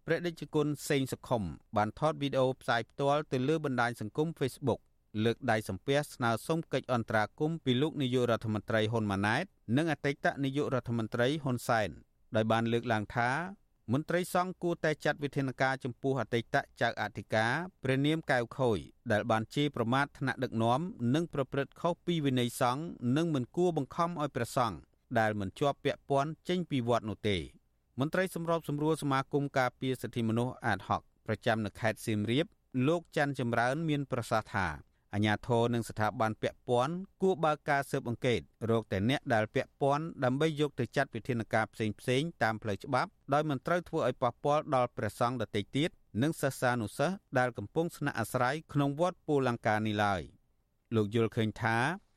ព្រះដេចគុណសេងសុខុមបានថតវីដេអូផ្សាយផ្ទាល់ទៅលើបណ្ដាញសង្គម Facebook លើកដៃសំពះស្នើសុំកិច្ចអន្តរាគមន៍ពីលោកនាយករដ្ឋមន្ត្រីហ៊ុនម៉ាណែត និងអតីតនាយករដ្ឋមន្ត្រីហ៊ុនសែនដោយបានលើកឡើងថាមន្ត្រីសង្ឃគួរតែចាត់វិធានការចំពោះអតីតចៅអធិការព្រះនាមកៅខូចដែលបានជេរប្រមាថថ្នាក់ដឹកនាំនិងប្រព្រឹត្តខុសពីវិន័យសង្ឃនិងមិនគួរបង្ខំឲ្យព្រះសង្ឃដែលមិនជាប់ពាក់ព័ន្ធចេញពីវត្តនោះទេមន្ត្រីសម្របសម្រួលសមាគមការពារសិទ្ធិមនុស្សអាតហុកប្រចាំនៅខេត្តសៀមរាបលោកច័ន្ទចម្រើនមានប្រសាសន៍ថា អាញាធរនិងស្ថាប័នពាក់ព័ន្ធគួរបើកការស៊ើបអង្កេតរកតែអ្នកដែលពាក់ព័ន្ធដើម្បីយកទៅចាត់វិធានការផ្សេងផ្សេងតាមផ្លូវច្បាប់ដោយមិនត្រូវធ្វើឲ្យប៉ះពាល់ដល់ព្រះសង្ឃដទៃទៀតនិងសិស្សានុសិស្សដែលកំពុងស្នាក់អាស្រ័យក្នុងវត្តពូលង្កានេះឡើយលោកយល់ឃើញថា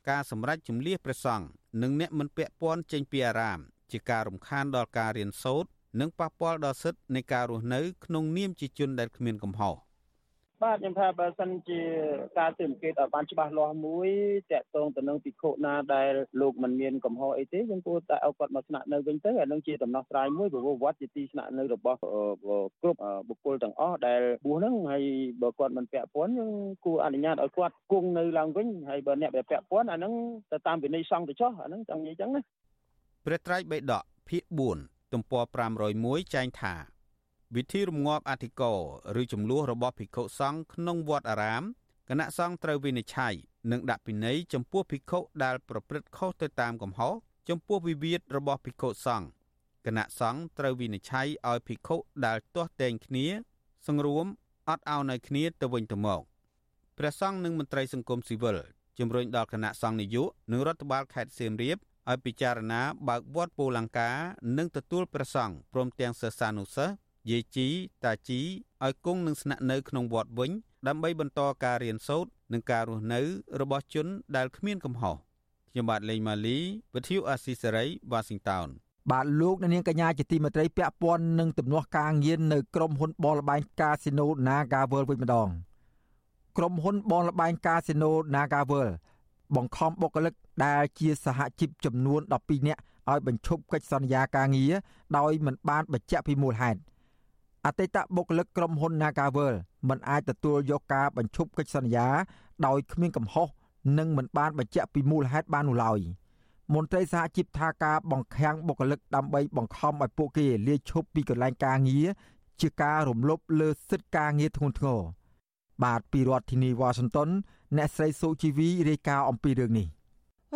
ការសម្រេចជំលះព្រះសង្ឃនិងអ្នកមិនពាក់ព័ន្ធចេញពីអារាម ជាការរំខានដល់ការរៀនសូត្រនិងប៉ះពាល់ដល់សិទ្ធិនៃការរស់នៅក្នុងនាមជាជនដែលគ្មានកំហុស បាទខ្ញុំថាបើសិនជាការស៊ើបអង្កេតឲ្យបានច្បាស់លាស់មួយតាក់ទងទៅនឹងពិខុណាដែលលោកមិនមានកំហុសអីទេយើងគួរតែឲ្យគាត់មកស្នាក់នៅវិញទៅអានឹងជាដំណោះស្រាយមួយព្រោះវត្តជាទីស្នាក់នៅរបស់គ្រប់បុគ្គលទាំងអស់ដែលបួសហ្នឹងហើយបើគាត់មិនពាក់ព័ន្ធយើងគួរអនុញ្ញាតឲ្យគាត់គង់នៅឡើងវិញហើយបើអ្នកដែលពាក់ព័ន្ធអានឹងទៅតាមវិន័យសង្ឃទៅចុះអានឹងចង់និយាយចឹងណាព្រះត្រៃបេដកភាគ4ទំព័រ501ចែងថា វិធីរំងាប់អធិករឬចំនួនរបស់ភិក្ខុសង្ឃក្នុងវត្តអារាមគណៈសង្ឃត្រូវវិនិច្ឆ័យនិងដាក់ពិន័យចំពោះភិក្ខុដែលប្រព្រឹត្តខុសទៅតាមកំហុសចំពោះវិវាទរបស់ភិក្ខុសង្ឃគណៈសង្ឃត្រូវវិនិច្ឆ័យឲ្យភិក្ខុដែលទាស់តែងគ្នា សង្រួមអត់ឲ្យនៅគ្នាទៅវិញទៅមកព្រះសង្ឃនិងមន្ត្រីសង្គមស៊ីវិលជំរុញដល់គណៈសង្ឃនាយកនិងរដ្ឋបាលខេត្តសៀមរាបឲ្យពិចារណាបើកវត្តពូលង្កា និងទទួលព្រះសង្ឃព្រមទាំងសិស្សានុសិស្ស យាយជីតាជីឲ្យគង់នឹងស្នាក់នៅក្នុងវត្តវិញ ដើម្បីបន្តការរៀនសូត្រនិងការរស់នៅ របស់ជនដែលគ្មានកំហុសខ្ញុំបាទលេងម៉ាលីវិទ្យុអាស៊ីសេរីវ៉ាស៊ីនតោនបាទលោកនាងកញ្ញាជាទីមេត្រីពាក់ព័ន្ធនឹងទំនាស់ការងារនៅក្រុមហ៊ុនបលបែងកាស៊ីណូ Naga World វិញម្ដងក្រុមហ៊ុនបលបែងកាស៊ីណូ Naga World បង្ខំបុគ្គលិកដែលជាសហជីពចំនួន12នាក់ឲ្យបញ្ឈប់កិច្ចសន្យាការងារដោយមិនបានបញ្ជាក់ពីមូលហេតុ អតីតបុគ្គលិកក្រុមហ៊ុន Nagavel មិនអាចទទួលយកការបញ្ឈប់កិច្ចសន្យា ដោយគ្មានកំហុសនិងមិនបានបញ្ជាក់ពីមូលហេតុបាននោះឡើយមន្ត្រីសហជីពថាការបង្ខាំងបុគ្គលិកដើម្បីបង្ខំឲ្យពួកគេលាឈប់ពីកន្លែងការងារជាការរំលោភលើសិទ្ធិការងារធ្ងន់ធ្ងរបាទពីរដ្ឋធានីវ៉ាស៊ីនតោនអ្នកស្រីសូជីវីរាយការណ៍អំពីរឿងនេះ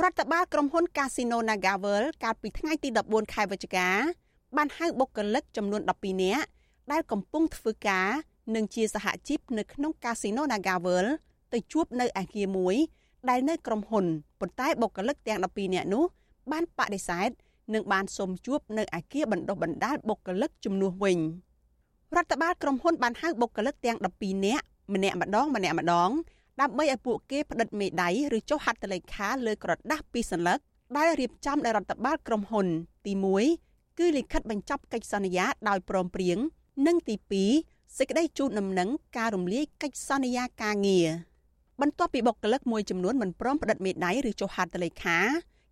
រដ្ឋបាលក្រុមហ៊ុន Casino Nagavel កាលពីថ្ងៃទី14ខែវិច្ឆិកាបានហៅបុគ្គលិកចំនួន12នាក់ ដែលកំពុងធ្វើការនិងជាសហជីពនៅក្នុងកាស៊ីណូ Nagavel ទៅជួបនៅអាគារមួយ ដែលនៅក្រុមហ៊ុនប៉ុន្តែបុគ្គលិកទាំង12នាក់នោះបានបដិសេធនិងបានសុំជួបនៅអាគារបណ្ដុះបណ្ដាលបុគ្គលិកជំនួសវិញរដ្ឋបាលក្រុមហ៊ុនបានហៅបុគ្គលិកទាំង12នាក់ម្នាក់ម្ដងម្នាក់ម្ដងដើម្បីឲ្យពួកគេផ្តិតមេដៃឬចុះហត្ថលេខាលើក្រដាស់ពីរសន្លឹកដែលរៀបចំដោយរដ្ឋបាលក្រុមហ៊ុន ទី1គឺលិខិតបញ្ចប់កិច្ចសន្យាដោយព្រមព្រៀង និងទី2សេចក្តីជូនដំណឹងការរំលាយកិច្ចសន្យាការងារបន្ទាប់ពីបុគ្គលិកមួយចំនួនមិនព្រមផ្តិតមេដៃឬចុះហត្ថលេខា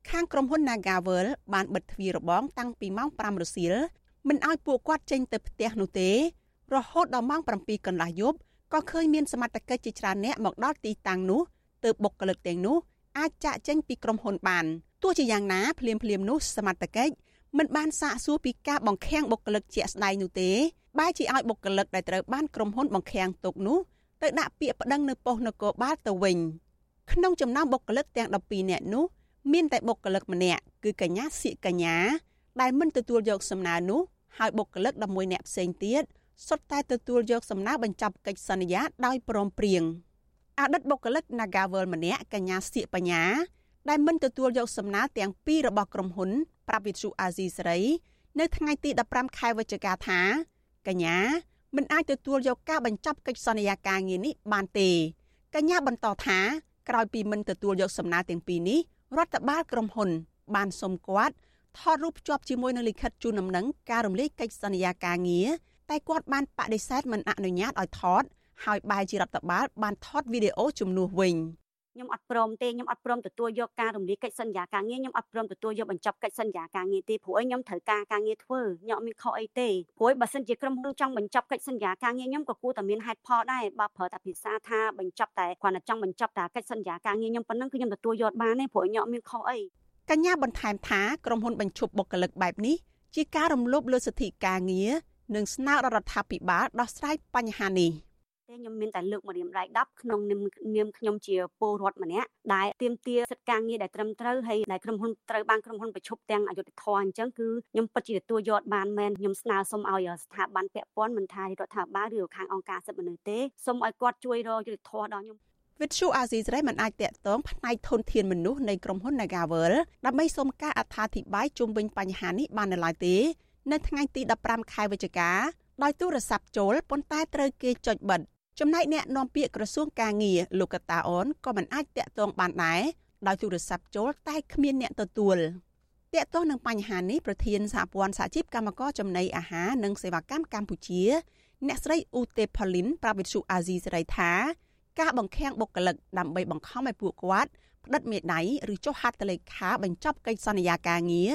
ខាងក្រុមហ៊ុន Nagavel បានបិទទ្វាររបងតាំងពីម៉ោង5រសៀលមិនឲ្យពួកគាត់ចេញទៅផ្ទះនោះទេ រហូតដល់ម៉ោង7កន្លះយប់ក៏ឃើញមានសមត្ថកិច្ចជាច្រើនអ្នកមកដល់ទីតាំងនោះទើបបុគ្គលិកទាំងនោះអាចចាក់ចេញពីក្រុមហ៊ុនបានទោះជាយ៉ាងណាភ្លាមភ្លាមនោះសមត្ថកិច្ចមិនបានសាកសួរពីការបង្ខាំងបុគ្គលិកជាក់ស្ដែងនោះទេ បែរជាឲ្យបុគ្គលិកដែលត្រូវបានក្រុមហ៊ុនបង្ខាំងទុកនោះទៅដាក់ពាក្យប្តឹងនៅប៉ុស្តិ៍នគរបាលទៅវិញក្នុងចំណោមបុគ្គលិកទាំង12នាក់នោះមានតែបុគ្គលិកម្នាក់គឺកញ្ញាសៀកកញ្ញាដែលមិនទទួលយកសំណើនោះហើយបុគ្គលិក11នាក់ផ្សេងទៀតសុទ្ធតែទទួលយកសំណើបញ្ចប់កិច្ចសន្យាដោយព្រមព្រៀងអតីតបុគ្គលិក Nagavel ម្នាក់កញ្ញាសៀកបញ្ញាដែលមិនទទួលយកសំណើទាំងពីររបស់ក្រុមហ៊ុន ប្រាប់វិទ្យុអាស៊ីសេរី នៅថ្ងៃទី15ខែវិច្ឆិកាថា កញ្ញាមិនអាចទទួលយកការបញ្ចប់កិច្ចសន្យាការងារនេះបានទេកញ្ញាបន្តថាក្រោយពីមិនទទួលយកសំណើទាំងពីរនេះរដ្ឋបាលក្រុមហ៊ុន បានសុំគាត់ថតរូបភ្ជាប់ជាមួយនឹងលិខិតជូនដំណឹងការរំលាយកិច្ចសន្យាការងារតែគាត់បានបដិសេធមិនអនុញ្ញាតឲ្យថតហើយបែរជារដ្ឋបាលបានថតវីដេអូជំនួសវិញ ខ្ញុំអត់ព្រមទេខ្ញុំអត់ព្រមទទួលយកការរំលាយកិច្ចសន្យាការងារខ្ញុំអត់ព្រមទទួលយកបញ្ចប់កិច្ចសន្យាការងារទេព្រោះអីខ្ញុំត្រូវការការងារធ្វើខ្ញុំអត់មានខុសអីទេព្រោះបើសិនជាក្រុមហ៊ុនចង់បញ្ចប់កិច្ចសន្យាការងារខ្ញុំក៏គួរតែមានហេតុផលដែរបើប្រើតែភាសាថាបញ្ចប់តែគ្រាន់តែចង់បញ្ចប់តែកិច្ចសន្យាការងារខ្ញុំប៉ុណ្ណឹងគឺខ្ញុំទទួលយកបានទេព្រោះខ្ញុំអត់មានខុសអីកញ្ញាបន្ថែមថាក្រុមហ៊ុនបញ្ឈប់បុគ្គលិកបែបនេះជាការរំលោភលើសិទ្ធិការងារនិងស្នើដល់រដ្ឋាភិបាលដោះស្រាយបញ្ហានេះ ទេខ្ញុំមានតែលើកមករៀមដៃ10ក្នុងនាមខ្ញុំជាពលរដ្ឋម្នាក់ដែលទាមទារសិទ្ធិការងារដែលត្រឹមត្រូវហើយដែលក្រុមហ៊ុនត្រូវបានក្រុមហ៊ុនប្រជុំទាំងអយុធធម៌អញ្ចឹងគឺខ្ញុំពិតជាទទួលយកបានមែនខ្ញុំស្នើសុំឲ្យស្ថាប័នពាក់ព័ន្ធមិនថារដ្ឋាភិបាលឬខាងអង្គការសិទ្ធិមនុស្សទេសូមឲ្យគាត់ជួយរកយុត្តិធម៌ដល់ខ្ញុំវិទ្យុអាស៊ីសេរីមិនអាចតាក់ទងផ្នែកធនធានមនុស្សនៃក្រុមហ៊ុន Nagavel ដើម្បីសុំការអត្ថាធិប្បាយជុំវិញបញ្ហានេះបាននៅឡើយទេ នៅថ្ងៃទី15ខែវិច្ឆិកាដោយទូរស័ព្ទចូលប៉ុន្តែត្រូវគេចុចបិទ ចំណែកអ្នកនាំពាក្យក្រសួងកាងារលោកកតាអូនក៏មិនអាចតាក់ទងបានដែរដោយទូរស័ព្ទចូលតែគ្មានអ្នកទទួលតាក់ទងនឹងបញ្ហានេះប្រធានសហព័ន្ធសហជីពកម្មករចំណីអាហារនិងសេវាកម្មកម្ពុជា អ្នកស្រីអ៊ូទេផូលីនប្រាប់វិទ្យុអាស៊ីសេរីថាការបង្ខាំងបុគ្គលិកដើម្បីបង្ខំឲ្យពួកគាត់ផ្តិតមេដៃឬចុះហត្ថលេខាបញ្ចប់កិច្ចសន្យាការងារ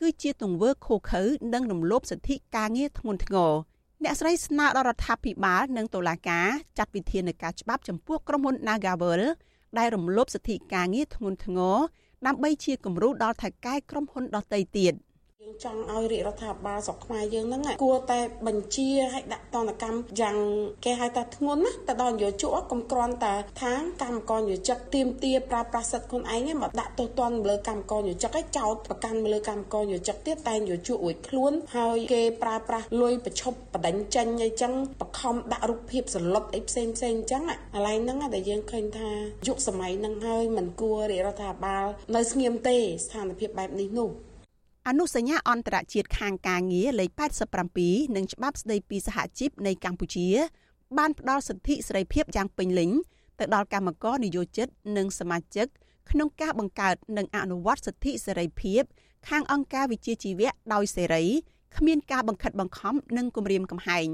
គឺជាទង្វើខុសខើនិងរំលោភសិទ្ធិការងារធ្ងន់ធ្ងរ អ្នកស្រីស្នើដល់រដ្ឋាភិបាលនិងតុលាការចាត់វិធានការច្បាប់ចំពោះក្រុមហ៊ុន Nagavel ដែលរំលោភសិទ្ធិការងារធ្ងន់ធ្ងរដើម្បីជាគំរូដល់ថៅកែក្រុមហ៊ុនដទៃទៀត។ យើងចង់ឲ្យរាជរដ្ឋាភិបាលស្រុកខ្មែរយើងហ្នឹងគួរតែបញ្ជាឲ្យដាក់តនកម្មយ៉ាងគេហៅថាធ្ងន់ណាទៅដល់នយោជកកុំគ្រាន់តែថាកម្មករនយោជកទៀមទាប្រើប្រាស់សិទ្ធិខ្លួនឯងមកដាក់ទោសទណ្ឌលើកម្មករនយោជកឲ្យចោតប្រកាន់លើកម្មករនយោជកទៀតតែនយោជករួចខ្លួនហើយគេប្រើប្រាស់លុយប្រឈប់បដិញ្ញចេញអីចឹងបខំដាក់រូបភាពសន្លប់អីផ្សេងផ្សេងអញ្ចឹងកន្លែងហ្នឹងដែលយើងឃើញថាយុគសម័យហ្នឹងហើយមិនគួររាជរដ្ឋាភិបាលនៅស្ងៀមទេស្ថានភាពបែបនេះនោះ អនុសញ្ញាអន្តរជាតិខាងការងារលេខ87និងច្បាប់ស្តីពីសហជីពនៃកម្ពុជា បានផ្ដល់សិទ្ធិសេរីភាពយ៉ាងពេញលេញទៅដល់កម្មករនិយោជិតនិងសមាជិកក្នុងការបង្កើតនិងអនុវត្តសិទ្ធិសេរីភាព ខាងអង្គការវិជាជីវៈដោយសេរីគ្មានការបង្ខិតបង្ខំនិងគំរាមកំហែង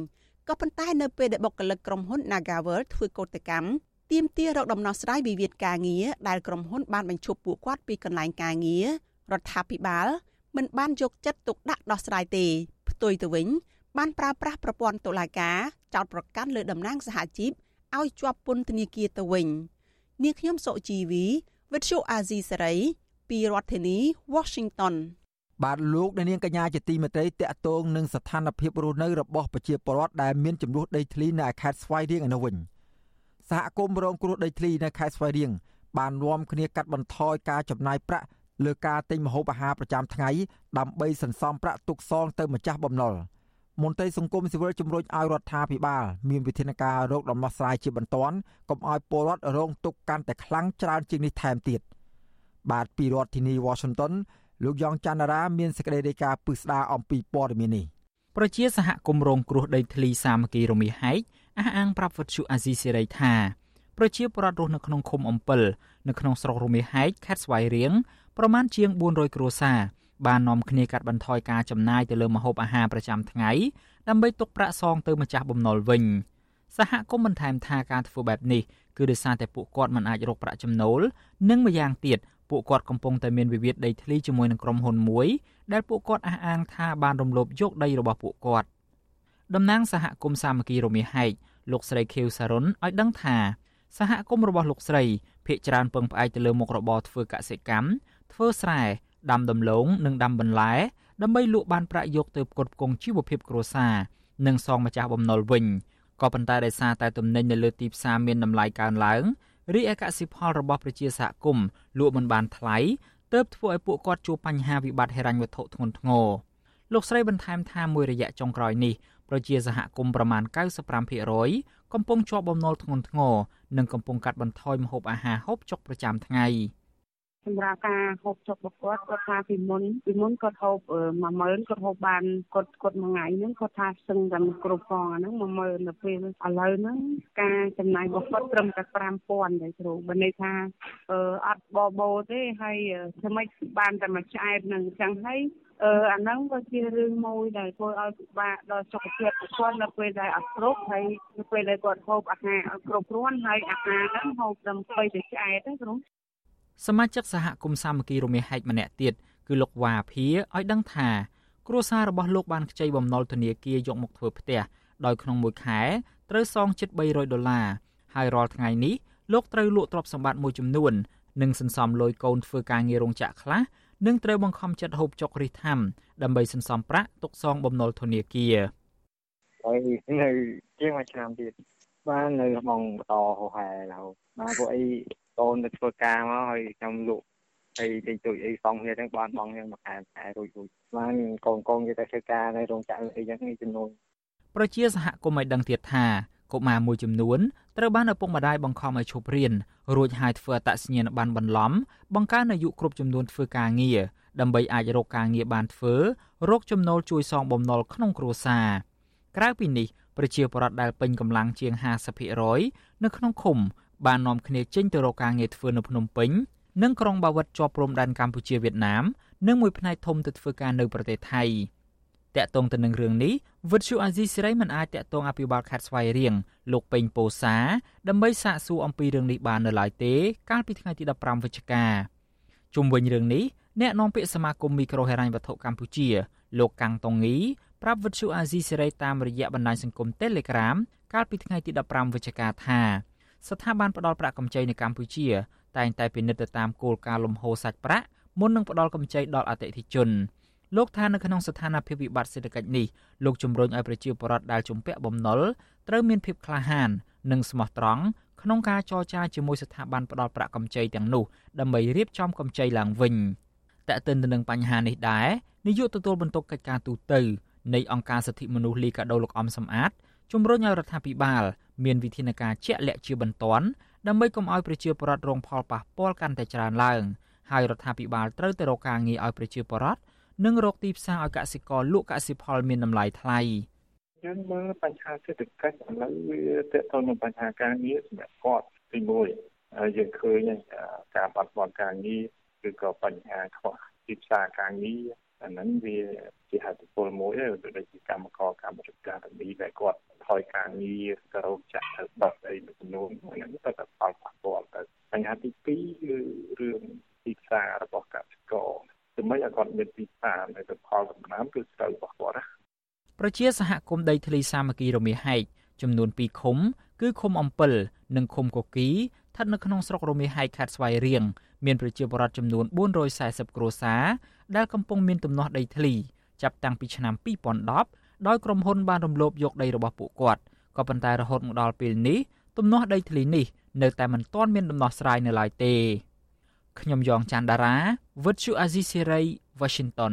ក៏ប៉ុន្តែនៅពេលដែលបុគ្គលិកក្រុមហ៊ុន Nagavel ធ្វើកោតកម្មទាមទាររកដំណោះស្រាយវិវាទការងារដែលក្រុមហ៊ុនបានបញ្ឈប់ពួកគាត់ពីកន្លែងការងាររដ្ឋាភិបាល មិនបានយកចិត្តទុកដាក់ដោះស្រាយទេផ្ទុយទៅវិញ បានប្រើប្រាស់ប្រព័ន្ធតុលាការចោតប្រកាន់លើតំណាងសហជីពឲ្យជាប់ពន្ធនាគារទៅវិញនាងខ្ញុំសុជីវីវិទ្យុអាស៊ីសេរីពីរដ្ឋធានី Washington បាទលោកនាងកញ្ញាជាទីមេត្រីតកតងនឹងស្ថានភាពរស់នៅរបស់ប្រជាពលរដ្ឋដែលមានចំនួនដីធ្លីនៅខេត្តស្វាយរៀងឯនោះវិញសហគមន៍រងគ្រោះដីធ្លីនៅខេត្តស្វាយរៀងបានរួមគ្នាកាត់បន្ថយការចំណាយប្រាក់ លើការទិញម្ហូបអាហារប្រចាំថ្ងៃដើម្បីសន្សំប្រាក់ទុកសងទៅម្ចាស់បំណុលមន្ត្រីសង្គមស៊ីវិលជំរុញឲ្យរដ្ឋាភិបាលមានវិធានការរកដំណោះស្រាយជាបន្ទាន់កុំឲ្យពលរដ្ឋរងទុក្ខកាន់តែខ្លាំងច្រើនជាងនេះថែមទៀតបាទពីរដ្ឋធានី Washington លោកយ៉ងច័ន្ទរា មានសេចក្តីរាយការណ៍ពឹស្ដារអំពីព័ត៌មាននេះប្រជាសហគមន៍រងគ្រោះដីធ្លីសាមគ្គីរមីហែកអះអាងប្រាប់វិទ្យុអាស៊ីសេរីថាប្រជាពលរដ្ឋរស់នៅក្នុងឃុំអំពិលនៅក្នុងស្រុករមីហែកខេត្តស្វាយរៀង ប្រមាណជាង400គ្រួសារបាននាំគ្នាកាត់បន្ថយការចំណាយទៅលើម្ហូបអាហារប្រចាំថ្ងៃដើម្បីទុកប្រាក់សងទៅម្ចាស់បំណុលវិញសហគមន៍បន្ថែមថាការធ្វើបែបនេះគឺដោយសារតែពួកគាត់មិនអាចរកប្រាក់ចំណូលនិងម្យ៉ាងទៀតពួកគាត់កំពុងតែមានវិវាទដីធ្លីជាមួយនឹងក្រុមហ៊ុនមួយដែលពួកគាត់អះអាងថាបានរំលោភយកដីរបស់ពួកគាត់តំណាងសហគមន៍សាមគ្គីរមៀហែកលោកស្រីខៀវសារុនឲ្យដឹងថាសហគមន៍របស់លោកស្រីភ ieck ច្រើនពឹងផ្អែកទៅលើមុខរបរធ្វើកសិកម្ម ធ្វើស្រែដាំដំឡូងនិងដាំបន្លែដើម្បីលក់បានប្រាក់យកទៅផ្គត់ផ្គង់ជីវភាពគ្រួសារនិងសងម្ចាស់បំណុលវិញក៏ប៉ុន្តែដោយសារតែទំនិញនៅលើទីផ្សារមានតម្លៃកើនឡើងរីឯកសិផលរបស់ប្រជាសហគមន៍លក់មិនបានថ្លៃទើបធ្វើឲ្យពួកគាត់ជួបបញ្ហាវិបត្តិហិរញ្ញវត្ថុធ្ងន់ធ្ងរលោកស្រីបន្ថែមថាមួយរយៈចុងក្រោយនេះប្រជាសហគមន៍ប្រមាណ95%កំពុងជាប់បំណុលធ្ងន់ធ្ងរនិងកំពុងកាត់បន្ថយម្ហូបអាហារហូបចុកប្រចាំថ្ងៃ។ សម្រាប់ការហូបចុករបស់គាត់គាត់ថាពីមុនពីមុនគាត់ហូប10000គាត់ហូបបានគាត់គាត់មួយថ្ងៃហ្នឹងគាត់ថាស្ទឹងតែមិនគ្រប់ផងអាហ្នឹង10000ទៅពេលឥឡូវហ្នឹងការចំណាយរបស់គាត់ត្រឹមតែ5000ទេគ្រូបើន័យថាអត់បបោទេហើយធ្វើម៉េចបានតែមួយឆ្អែតហ្នឹងអញ្ចឹងហើយអឺអាហ្នឹងក៏ជារឿងមួយដែលធ្វើឲ្យពិបាកដល់សុខភាព của គាត់នៅពេលដែលអត់គ្រប់ហើយនៅពេលដែលគាត់ហូបអាហារអត់គ្រប់គ្រាន់ហើយអាហារហ្នឹងហូបតែទៅឆ្អែតទេគ្រូ សមាជិកសហគមន៍សាមគ្គីរមាសហែកម្នាក់ទៀតគឺលោកវ៉ាភាឲ្យដឹងថាគ្រួសាររបស់លោកបានខ្ចីបំណុលធនាគារយកមកធ្វើផ្ទះដោយក្នុងមួយខែត្រូវសងជិត300ដុល្លារហើយរាល់ថ្ងៃនេះលោកត្រូវលក់ទ្រព្យសម្បត្តិមួយចំនួននិងសន្សំលុយកូនធ្វើការងាររោងចក្រខ្លះនិងត្រូវបង្ខំចិត្តហូបចុករិះថាំដើម្បីសន្សំប្រាក់ទុកសងបំណុលធនាគារហើយនៅជាងមួយឆ្នាំទៀតបាននៅក្នុងបន្តហោហែរហូតបានពួកអី កូនទៅធ្វើការមកហើយខ្ញុំលក់ហើយតិចតួចអីសងគ្នាទាំងបានបងយើងមួយខែខែរួចរួចបានកូនកូនគេទៅធ្វើការនៅរោងចក្រអីចឹងចំនួនប្រជាសហគមន៍ឲ្យដឹងទៀតថាកុមារមួយចំនួនត្រូវបានឪពុកម្ដាយបង្ខំឲ្យឈប់រៀនរួចហើយធ្វើអត្តសញ្ញាណប័ណ្ណបន្លំបង្កើនអាយុគ្រប់ចំនួនធ្វើការងារដើម្បីអាចរកការងារបានធ្វើរកចំណូលជួយសងបំណុលក្នុងគ្រួសារក្រៅពីនេះប្រជាពលរដ្ឋដែលពេញកម្លាំងជាង50%នៅក្នុងឃុំ បាននាំគ្នាចេញទៅរកការងារធ្វើនៅភ្នំពេញនិងក្រុងបាវិតជាប់ព្រំដែនកម្ពុជាវៀតណាមនិងមួយផ្នែកធំទៅធ្វើការនៅប្រទេសថៃតាក់ទងទៅនឹងរឿងនេះវិទ្យុអាស៊ីសេរីមិនអាចតាក់ទងអភិបាលខេត្តស្វាយរៀងលោកពេញពោសា ដើម្បីសាកសួរអំពីរឿងនេះបាននៅឡើយទេ កាលពីថ្ងៃទី15វិច្ឆិកាជុំវិញរឿងនេះអ្នកនាំពាក្យសមាគមមីក្រូហិរញ្ញវត្ថុកម្ពុជា លោកកាំងតុងងីប្រាប់វិទ្យុអាស៊ីសេរីតាមរយៈបណ្ដាញសង្គម Telegram កាលពីថ្ងៃទី15វិច្ឆិកាថា ស្ថាប័នផ្ដល់ប្រាក់កម្ចីនៅកម្ពុជា តែងតែពិនិត្យទៅតាមគោលការណ៍លំហូរសាច់ប្រាក់មុននឹងផ្ដល់កម្ចីដល់អតិថិជនលោកថានៅក្នុងស្ថានភាពវិបត្តិសេដ្ឋកិច្ចនេះលោកជំរុញឲ្យប្រជាពលរដ្ឋដែលជំពាក់បំណុលត្រូវមានភាពក្លាហាន និងស្មោះត្រង់ក្នុងការចរចាជាមួយស្ថាប័នផ្ដល់ប្រាក់កម្ចីទាំងនោះដើម្បីរៀបចំកម្ចីឡើងវិញតែកតិនទៅនឹងបញ្ហានេះដែរនាយកទទួលបន្ទុកកិច្ចការទូតនៃអង្គការសិទ្ធិមនុស្សលីកាដូលោកអំសំអាត ជំរុញឲ្យរដ្ឋាភិបាល មានវិធានការជាក់លាក់ជាបន្ទាន់ដើម្បីកុំឲ្យប្រជាពលរដ្ឋរងផលប៉ះពាល់កាន់តែច្រើនឡើងហើយរដ្ឋាភិបាលត្រូវទៅរកការងារឲ្យប្រជាពលរដ្ឋនិងរកទីផ្សារឲ្យកសិករលក់កសិផលមានតម្លៃថ្លៃយើងមើលបញ្ហាសេដ្ឋកិច្ចឥឡូវវាតកតនឹងបញ្ហាការងារសម្រាប់គាត់ទី1ហើយយើងឃើញការបាត់បង់ការងារឬក៏បញ្ហាខ្វះទីផ្សារការងារ អាហ្នឹងវាជាហេតុផលមួយដូចជាកម្មករកម្មរដ្ឋការទាំងនេះដែលគាត់ថយការងារទៅរកចាក់ទៅបោះអីមួយចំនួនហ្នឹងទៅតែផលប៉ះពាល់ទៅបញ្ហាទី2គឺរឿងទីផ្សាររបស់កសិករដើម្បីឲ្យគាត់មានទីផ្សារនៅទៅផលដំណាំគឺស្រូវរបស់គាត់ណាប្រជាសហគមន៍ដីធ្លីសាមគ្គីរមាសហែកចំនួន2ឃុំ គឺឃុំអំពិលនិងឃុំកគីស្ថិតនៅក្នុងស្រុករមាសហែកខេត្តស្វាយរៀងមានប្រជាពលរដ្ឋចំនួន440គ្រួសារ ដែលកំពុងមានទំនាស់ដីធ្លីចាប់តាំងពីឆ្នាំ2010ដោយក្រុមហ៊ុនបានរំលោភយកដីរបស់ពួកគាត់ក៏ប៉ុន្តែរហូតមកដល់ពេលនេះទំនាស់ដីធ្លីនេះនៅតែមិនទាន់មានដំណោះស្រាយនៅឡើយទេខ្ញុំយ៉ងច័ន្ទដារាវិទ្យុអាស៊ីសេរី Washington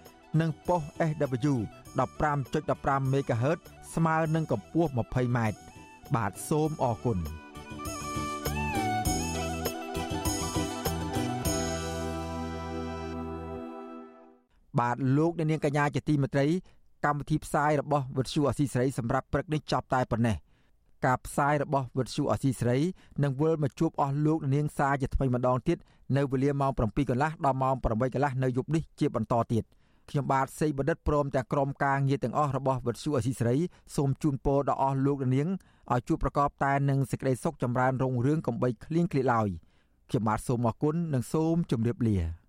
និងប៉ុស SW 15.15 MHz ស្មើនឹងកម្ពស់ 20m បាទសូមអរគុណបាទលោកអ្នកនាងកញ្ញាជាទីមេត្រីកម្មវិធីផ្សាយរបស់វិទ្យុអស៊ីសេរីសម្រាប់ព្រឹកនេះចប់តែប៉ុណ្ណេះការផ្សាយរបស់វិទ្យុអស៊ីសេរីនឹងវិលមកជួបអស់លោកអ្នកនាងសាជាថ្មីម្ដងទៀតនៅវេលាម៉ោង7កន្លះដល់ម៉ោង8កន្លះនៅយប់នេះជាបន្តទៀត។ ខ្ញុំបាទសេកបណ្ឌិតព្រមទាំងក្រុមការងារទាំងអស់របស់វិទ្យុអសីសេរីសូមជូនពរដល់អស់លោកនាងឲ្យជួបប្រកបតែនឹងសេចក្តីសុខចម្រើនរុងរឿងកំបីគ្លៀងគ្លាឡើយខ្ញុំបាទសូមអរគុណនិងសូមជម្រាបលា